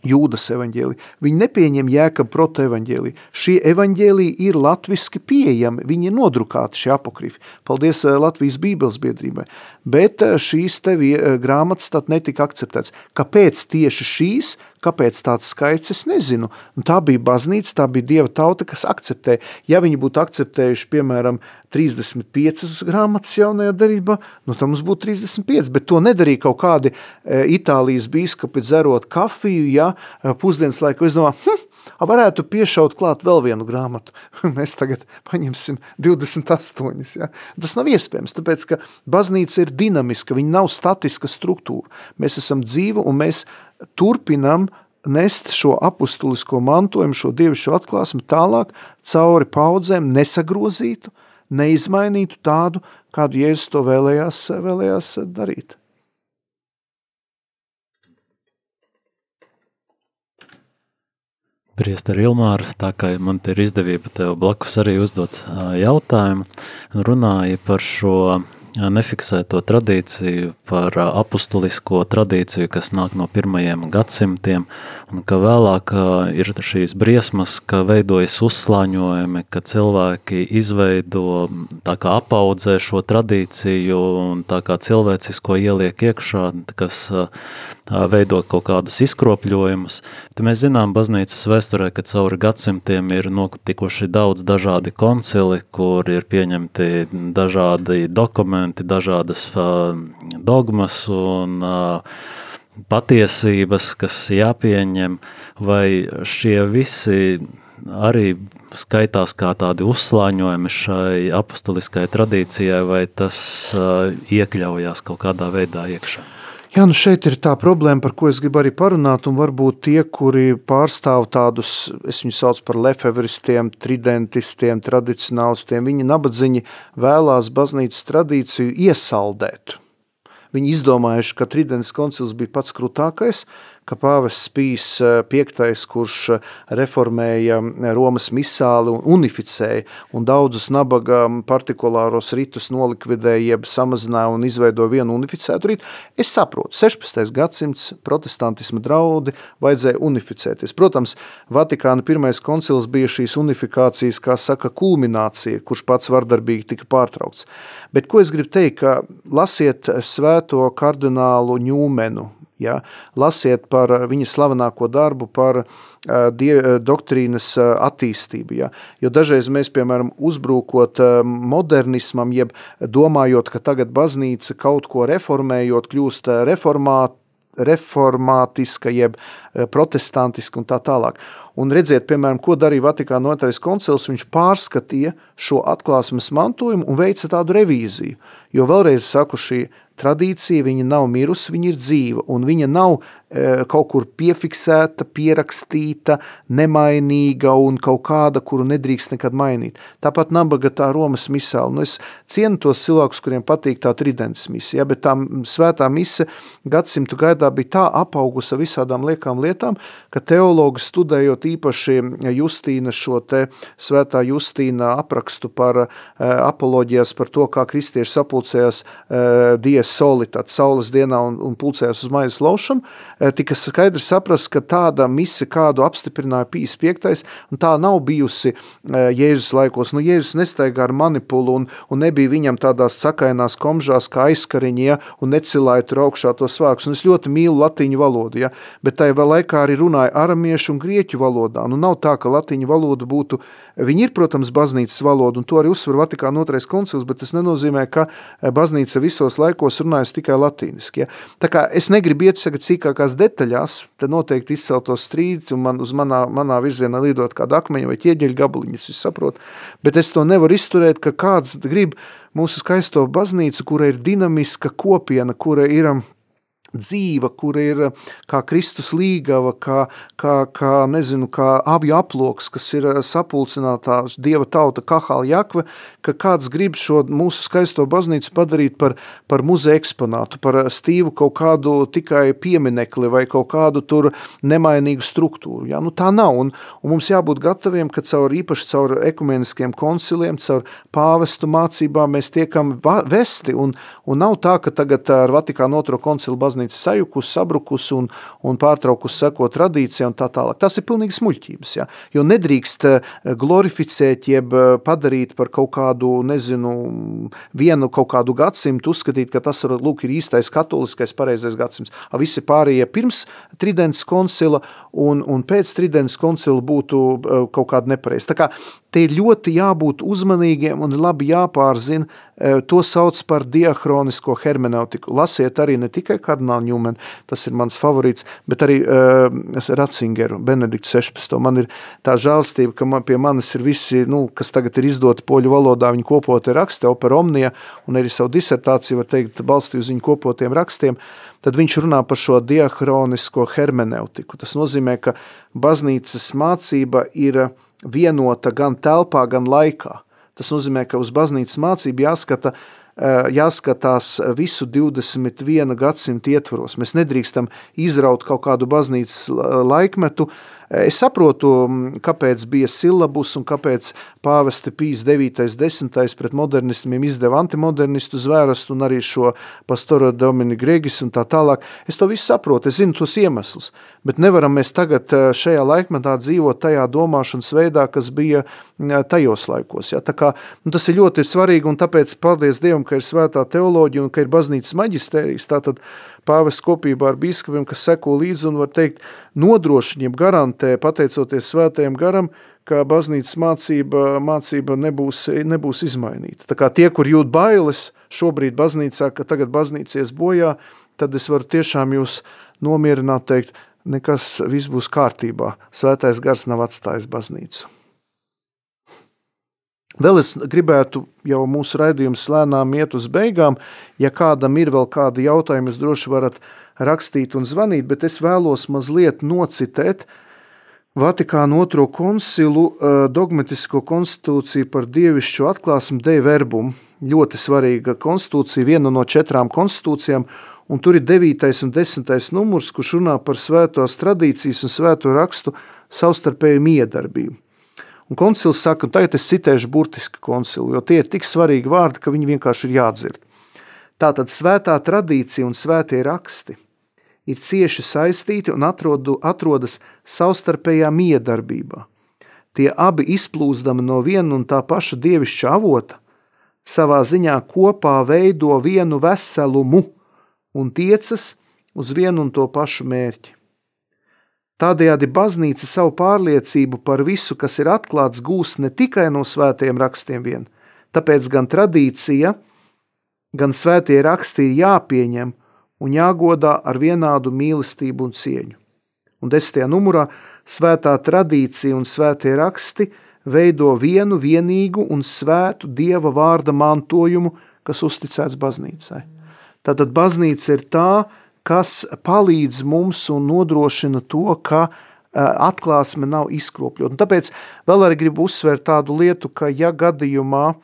Jūdas evaņģēlī. Viņi nepieņem jēkabu proto evaņģēlī. Šie evaņģēlī ir latviski pieejami, viņi ir nodrukāti šie apokrifi. Paldies eh, Latvijas bībeles biedrībai. Bet eh, šīs te eh, grāmatas tad netika akceptēts. Kāpēc tieši šīs? Kāpēc tāds skaits, es nezinu. Un tā bija baznīca, tā bija dieva tauta, kas akceptē. Ja viņi būtu akceptējuši, piemēram, 35 grāmatas jaunajā darībā, nu tam mums būtu 35, bet to nedarīja kaut kādi e, Itālijas bīskapi dzerot kafiju, ja, e, pusdienas laiku, es domāju, hm, varētu piešaut klāt vēl vienu grāmatu. Mēs tagad paņemsim 28. Ja? Tas nav iespējams, tāpēc, ka baznīca ir dinamiska, viņa nav statiska struktūra. Mēs esam dzīvi un mēs turpinam nest šo apustulisko mantojumu, šo dievišķo atklāsmi tālāk cauri paudzēm nesagrozītu, neizmainītu tādu, kādu Jēzus to vēlējās, vēlējās darīt. Priester Ilmāra, tā kā man te ir izdevība tev blakus arī uzdot jautājumu, runāja par šo nefiksēto tradīciju, par apustulisko tradīciju, kas nāk no pirmajiem gadsimtiem, un ka vēlāk ir šīs briesmas, ka veidojas uzslāņojumi, ka cilvēki izveido, tā kā apaudzē šo tradīciju un tā kā cilvēcisko ieliek iekšā, kas veido kaut kādus izkropļojumus. Tad mēs zinām baznīcas vēsturē, ka cauri gadsimtiem ir notikuši daudz dažādi koncili, kur ir pieņemti dažādi dokumenti, dažādas dogmas un patiesības, kas jāpieņem, vai šie visi arī skaitās kā tādi uzslāņojumi šai apustuliskai tradīcijai, vai tas iekļaujās kaut kādā veidā iekšā? Jā, nu šeit ir tā problēma, par ko es gribu arī parunāt, un varbūt tie, kuri pārstāv tādus, es viņus saucu par lefevristiem, tridentistiem, tradicionālistiem, viņi nabadziņi vēlās baznīcas tradīciju iesaldēt. Viņi izdomājuši, ka Tridents koncils bija pats krūtākais, ka pāvests Pīs V, kurš reformēja Romas misāli un unificēja un daudzus nabaga partikulāros ritus nolikvidēja, jeb samazināja un izveidoja vienu unificētu ritu, es saprotu, 16. gadsimts protestantisma draudi vajadzēja unificēties. Protams, Vatikāna pirmais koncils bija šīs unifikācijas, kā saka, kulminācija, kurš pats vardarbīgi tika pārtraukts. Bet ko es gribu teikt, ka lasiet svēto kardinālu ņūmenu, Ja? Lasiet par viņa slavenāko darbu, par die, doktrīnas attīstību. Ja? Jo dažreiz mēs, piemēram, uzbrūkot modernismam, jeb domājot, ka tagad baznīca kaut ko reformējot, kļūst reformāt, reformātiska, jeb protestantiska un tā tālāk. Un redziet, piemēram, ko darīja Vatikāna otrais koncils, viņš pārskatīja šo atklāsmes mantojumu un veica tādu revīziju. Jo vēlreiz saku, šī tradīcija, viņa nav mirusi, viņa ir dzīva, un viņa nav kaut kur piefiksēta, pierakstīta, nemainīga un kaut kāda, kuru nedrīkst nekad mainīt. Tāpat nabaga tā Romas misāla. Nu, es cienu tos cilvēkus, kuriem patīk tā tridents misija, ja, bet tā svētā mise gadsimtu gaidā bija tā apaugusa visādām liekām lietām, ka teologi studējot īpaši Justīna šo te svētā Justīna aprakstu par e, apoloģijas par to, kā kristieši sapulcējās dies soli, tad saules dienā un, un pulcējās uz maizes laušanu, eh, tika skaidri saprast, ka tāda mise, kādu apstiprināja Pīs piektais, un tā nav bijusi eh, Jēzus laikos. Nu, Jēzus nestaigā ar manipulu un, un nebija viņam tādās cakainās komžās kā aizkariņi, ja, un necilāja tur augšā tos vārkus. Un es ļoti mīlu latiņu valodu, ja, bet tajā vēl laikā arī runāja aramiešu un grieķu valodā. Nu, nav tā, ka latiņu valoda būtu, viņi ir, protams, baznīcas valoda, un to arī uzsver Vatikāna otrais koncils, bet tas nenozīmē, ka eh, baznīca visos laikos es runāju tikai latīniski. Ja? Tā kā es negribu iet tagad sīkākās detaļās, tad noteikti izceltos strīdus un man uz manā, manā virzienā lidot kāda akmeņa vai ķieģeļa gabaliņa, es saprotu, bet es to nevaru izturēt, ka kāds grib mūsu skaisto baznīcu, kura ir dinamiska kopiena, kura ir dzīva, kur ir kā Kristus līgava, kā, kā, kā, nezinu, kā avju aploks, kas ir sapulcinātās Dieva tauta kahāla jakve, ka kāds grib šo mūsu skaisto baznīcu padarīt par, par muzeja eksponātu, par stīvu kaut kādu tikai pieminekli vai kaut kādu tur nemainīgu struktūru. Ja? Nu, tā nav, un, un mums jābūt gataviem, ka caur īpaši caur ekumeniskiem konciliem, caur pāvestu mācībām mēs tiekam vesti, un, un nav tā, ka tagad ar Vatikānu otro koncilu baznīcu baznīca sajukus, sabrukus un, un pārtraukus seko tradīcijai un tā tālāk. Tas ir pilnīgi smuļķības, ja? jo nedrīkst eh, glorificēt jeb eh, padarīt par kaut kādu, nezinu, vienu kaut kādu gadsimtu, uzskatīt, ka tas ir, lūk, ir īstais katoliskais pareizais gadsimts. A visi pārējie pirms Tridents koncila un, un pēc Tridents koncila būtu eh, kaut kāda nepareiza. Tā kā te ir ļoti jābūt uzmanīgiem un labi jāpārzina, to sauc par diahronisko hermeneutiku. Lasiet arī ne tikai kardinālu Ronaldu Ņūmenu, tas ir mans favorīts, bet arī uh, Ratzingeru, Benediktu 16. Man ir tā žēlstība, ka man, pie manis ir visi, nu, kas tagad ir izdoti poļu valodā, viņi kopotie raksti, opera omnija, un arī savu disertāciju, var teikt, balstīju uz viņu kopotiem rakstiem, tad viņš runā par šo diahronisko hermeneutiku. Tas nozīmē, ka baznīcas mācība ir vienota gan telpā, gan laikā. Tas nozīmē, ka uz baznīcas mācību jāskata Eh, jāskatās visu 21 gadsimtu ietvaros. Mēs nedrīkstam izraut kaut kādu baznīcas laikmetu, Es saprotu, kāpēc bija silabus un kāpēc pāvesti Pīs 9. 10. pret modernistiem izdeva antimodernistu zvērastu un arī šo pastoru Domini Gregis un tā tālāk. Es to visu saprotu, es zinu tos iemeslus, bet nevaram mēs tagad šajā laikmetā dzīvot tajā domāšanas veidā, kas bija tajos laikos. Ja? Tā kā, nu, tas ir ļoti svarīgi un tāpēc paldies Dievam, ka ir svētā teoloģija un ka ir baznīcas maģistērijas. Tātad pāvests kopībā ar biskupiem, kas seko līdzi un var teikt, nodrošiniem garantē, pateicoties svētajam garam, ka baznīcas mācība, mācība nebūs, nebūs izmainīta. Tā kā tie, kur jūt bailes šobrīd baznīcā, ka tagad baznīcies bojā, tad es varu tiešām jūs nomierināt teikt, nekas viss būs kārtībā. Svētais gars nav atstājis baznīcu. Vēl es gribētu jau mūsu raidījums lēnām iet uz beigām. Ja kādam ir vēl kādi jautājumi, jūs droši varat rakstīt un zvanīt, bet es vēlos mazliet nocitēt Vatikāna otro koncilu dogmatisko konstitūciju par dievišķo atklāsmu Dei Verbum. Ļoti svarīga konstitūcija, viena no četrām konstitūcijām, un tur ir 9. un 10. numurs, kurš runā par svētās tradīcijas un svēto rakstu savstarpēju miedarbību. Un koncils saka, un tagad es citēšu burtiski koncilu, jo tie ir tik svarīgi vārdi, ka viņi vienkārši ir jādzird. Tātad svētā tradīcija un svētie raksti ir cieši saistīti un atrodu, atrodas savstarpējā miedarbībā. Tie abi izplūzdami no viena un tā paša dievišķa avota, savā ziņā kopā veido vienu veselumu un tiecas uz vienu un to pašu mērķi. Tādējādi baznīca savu pārliecību par visu, kas ir atklāts, gūs ne tikai no svētiem rakstiem vien, tāpēc gan tradīcija, gan svētie raksti ir jāpieņem un jāgodā ar vienādu mīlestību un cieņu. Un desmitajā numurā svētā tradīcija un svētie raksti veido vienu vienīgu un svētu Dieva vārda mantojumu, kas uzticēts baznīcai. Tātad baznīca ir tā, kas palīdz mums un nodrošina to, ka atklāsme nav izkropļota. Tāpēc vēl arī gribu uzsvērt tādu lietu, ka ja gadījumā,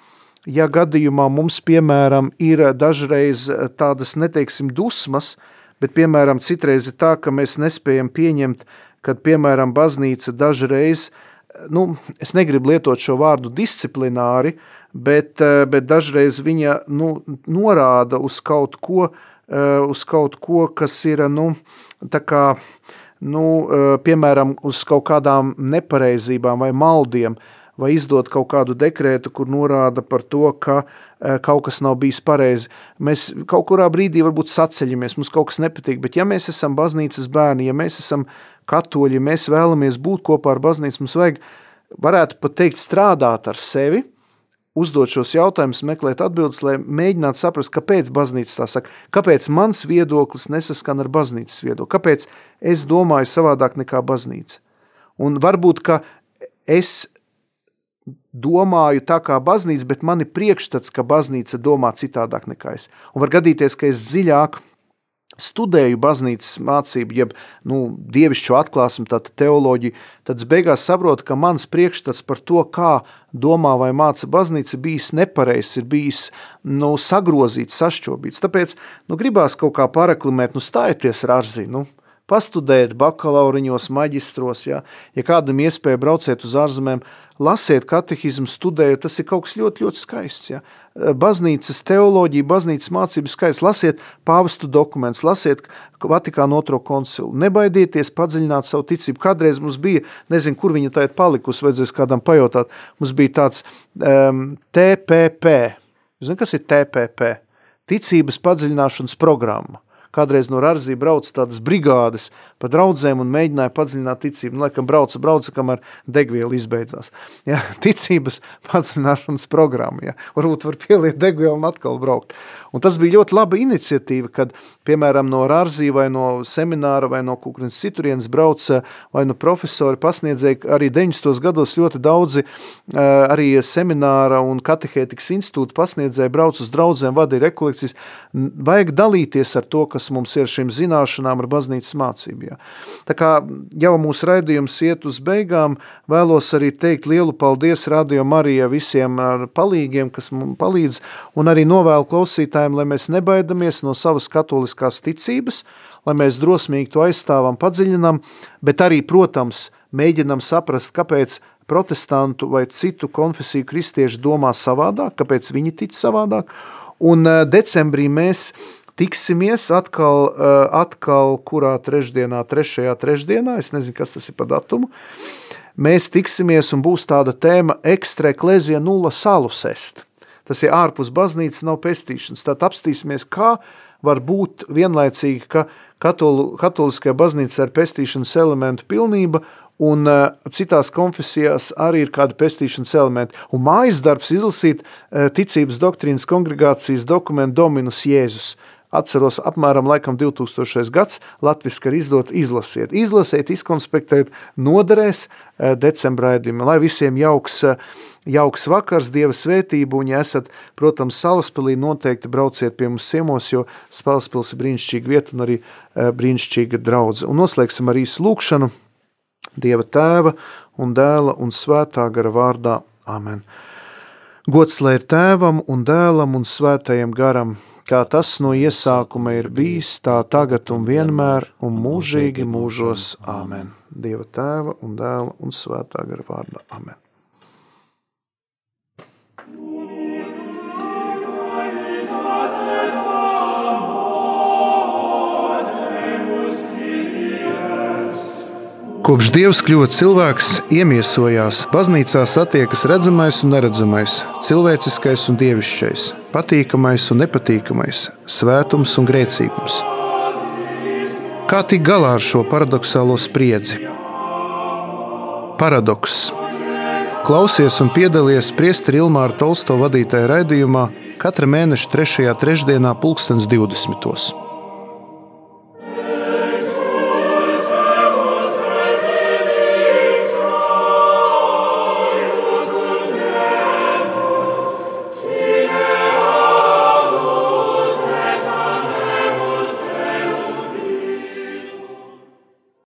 ja gadījumā mums, piemēram, ir dažreiz tādas, neteiksim, dusmas, bet, piemēram, citreiz ir tā, ka mēs nespējam pieņemt, kad, piemēram, baznīca dažreiz, nu, es negribu lietot šo vārdu disciplināri, bet, bet dažreiz viņa nu, norāda uz kaut ko, uh, uz kaut ko, kas ir, nu, tā kā, nu, eh, piemēram, uz kaut kādām nepareizībām vai maldiem, vai izdot kaut kādu dekrētu, kur norāda par to, ka eh, kaut kas nav bijis pareizi. Mēs kaut kurā brīdī varbūt saceļamies, mums kaut kas nepatīk, bet ja mēs esam baznīcas bērni, ja mēs esam katoļi, ja mēs vēlamies būt kopā ar baznīcu, mums vajag, varētu pat teikt, strādāt ar sevi, uzdot šos jautājumus, meklēt atbildes, lai mēģinātu saprast, kāpēc baznīca tā saka, kāpēc mans viedoklis nesaskan ar baznīcas viedokli, kāpēc es domāju savādāk nekā baznīca. Un varbūt, ka es domāju tā kā baznīca, bet man ir priekšstats, ka baznīca domā citādāk nekā es. Un var gadīties, ka es dziļāk studēju baznīcas mācību, jeb nu, dievišķo atklāsmu, tātad teoloģiju, tad es beigās saprotu, ka mans priekšstats par to, kā domā vai māca baznīca, bijis nepareizs, ir bijis nu, sagrozīts, sašķobīts. Tāpēc nu, gribās kaut kā pareklamēt, nu stājieties ar arzi, nu, pastudēt bakalauriņos, maģistros, ja, ja kādam iespēja brauciet uz ārzemēm, lasiet katehizmu, studējot, tas ir kaut kas ļoti, ļoti skaists. Ja. Baznīcas teoloģija, baznīcas mācības skaists, lasiet pāvestu dokumentus, lasiet Vatikānu otro koncilu, nebaidieties padziļināt savu ticību. Kādreiz mums bija, nezinu, kur viņa tā ir palikusi, vajadzēs kādam pajautāt, mums bija tāds um, TPP. Zinu, kas ir TPP? Ticības padziļināšanas programma kādreiz no Rarzī brauca tādas brigādes pa draudzēm un mēģināja padziļināt ticību. Nu, laikam brauca, brauca, kamēr degviela izbeidzās. Ja, ticības padziļināšanas programma. Ja. Varbūt var pieliet degvielu un atkal braukt. Un tas bija ļoti laba iniciatīva, kad, piemēram, no Rārzī vai no semināra vai no kukrinas citurienes brauca vai no profesori pasniedzēja arī 90. gados ļoti daudzi arī semināra un katehētikas institūta pasniedzēja brauc uz draudzēm, vadīja rekolekcijas. Vajag dalīties ar to, kas mums ir šīm zināšanām ar baznīcas mācību. Jā. Tā kā jau mūsu raidījums iet uz beigām, vēlos arī teikt lielu paldies Radio Marija visiem palīgiem, kas mums palīdz, un arī novēlu klausītājiem lai mēs nebaidamies no savas katoliskās ticības, lai mēs drosmīgi to aizstāvam, padziļinam, bet arī, protams, mēģinam saprast, kāpēc protestantu vai citu konfesiju kristieši domā savādāk, kāpēc viņi tic savādāk. Un decembrī mēs tiksimies atkal, atkal kurā trešdienā, trešajā trešdienā, es nezinu, kas tas ir pa datumu, mēs tiksimies un būs tāda tēma ekstra eklēzija nulla salus est. Tas ir ārpus baznīcas, nav pestīšanas. Tad apstīsimies, kā var būt vienlaicīgi, ka katolu, katoliskajā baznīcā ir pestīšanas elementu pilnība un uh, citās konfesijās arī ir kādi pestīšanas elementi. Un mājas darbs izlasīt uh, ticības doktrīnas kongregācijas dokumentu Dominus Jēzus. Atceros apmēram laikam 2000. gads, latviski ir izdot izlasiet. Izlasiet, izkonspektēt, noderēs uh, decembra ēdījumi, lai visiem jauks, uh, jauks vakars, Dieva svētību, un ja esat, protams, Salaspilī, noteikti brauciet pie mums ciemos, jo Salaspils ir brīnišķīga vieta un arī uh, brīnišķīga draudze. Un noslēgsim arī slūkšanu. Dieva tēva un dēla un svētā gara vārdā. Amen. Gods lai ir tēvam un dēlam un svētajam garam, kā tas no iesākuma ir bijis, tā tagad un vienmēr un mūžīgi mūžos. Amen. Dieva tēva un dēla un svētā gara vārdā. Amen. Kopš Dievs kļuva cilvēks, iemiesojās, baznīcā satiekas redzamais un neredzamais, cilvēciskais un dievišķais, patīkamais un nepatīkamais, svētums un grēcīgums. Kā tikt galā ar šo paradoxālo spriedzi? Paradoks. Klausies un piedalies Priesteri Ilmāra Tolsto vadītajā raidījumā katra mēneša 3. trešdienā, 2020.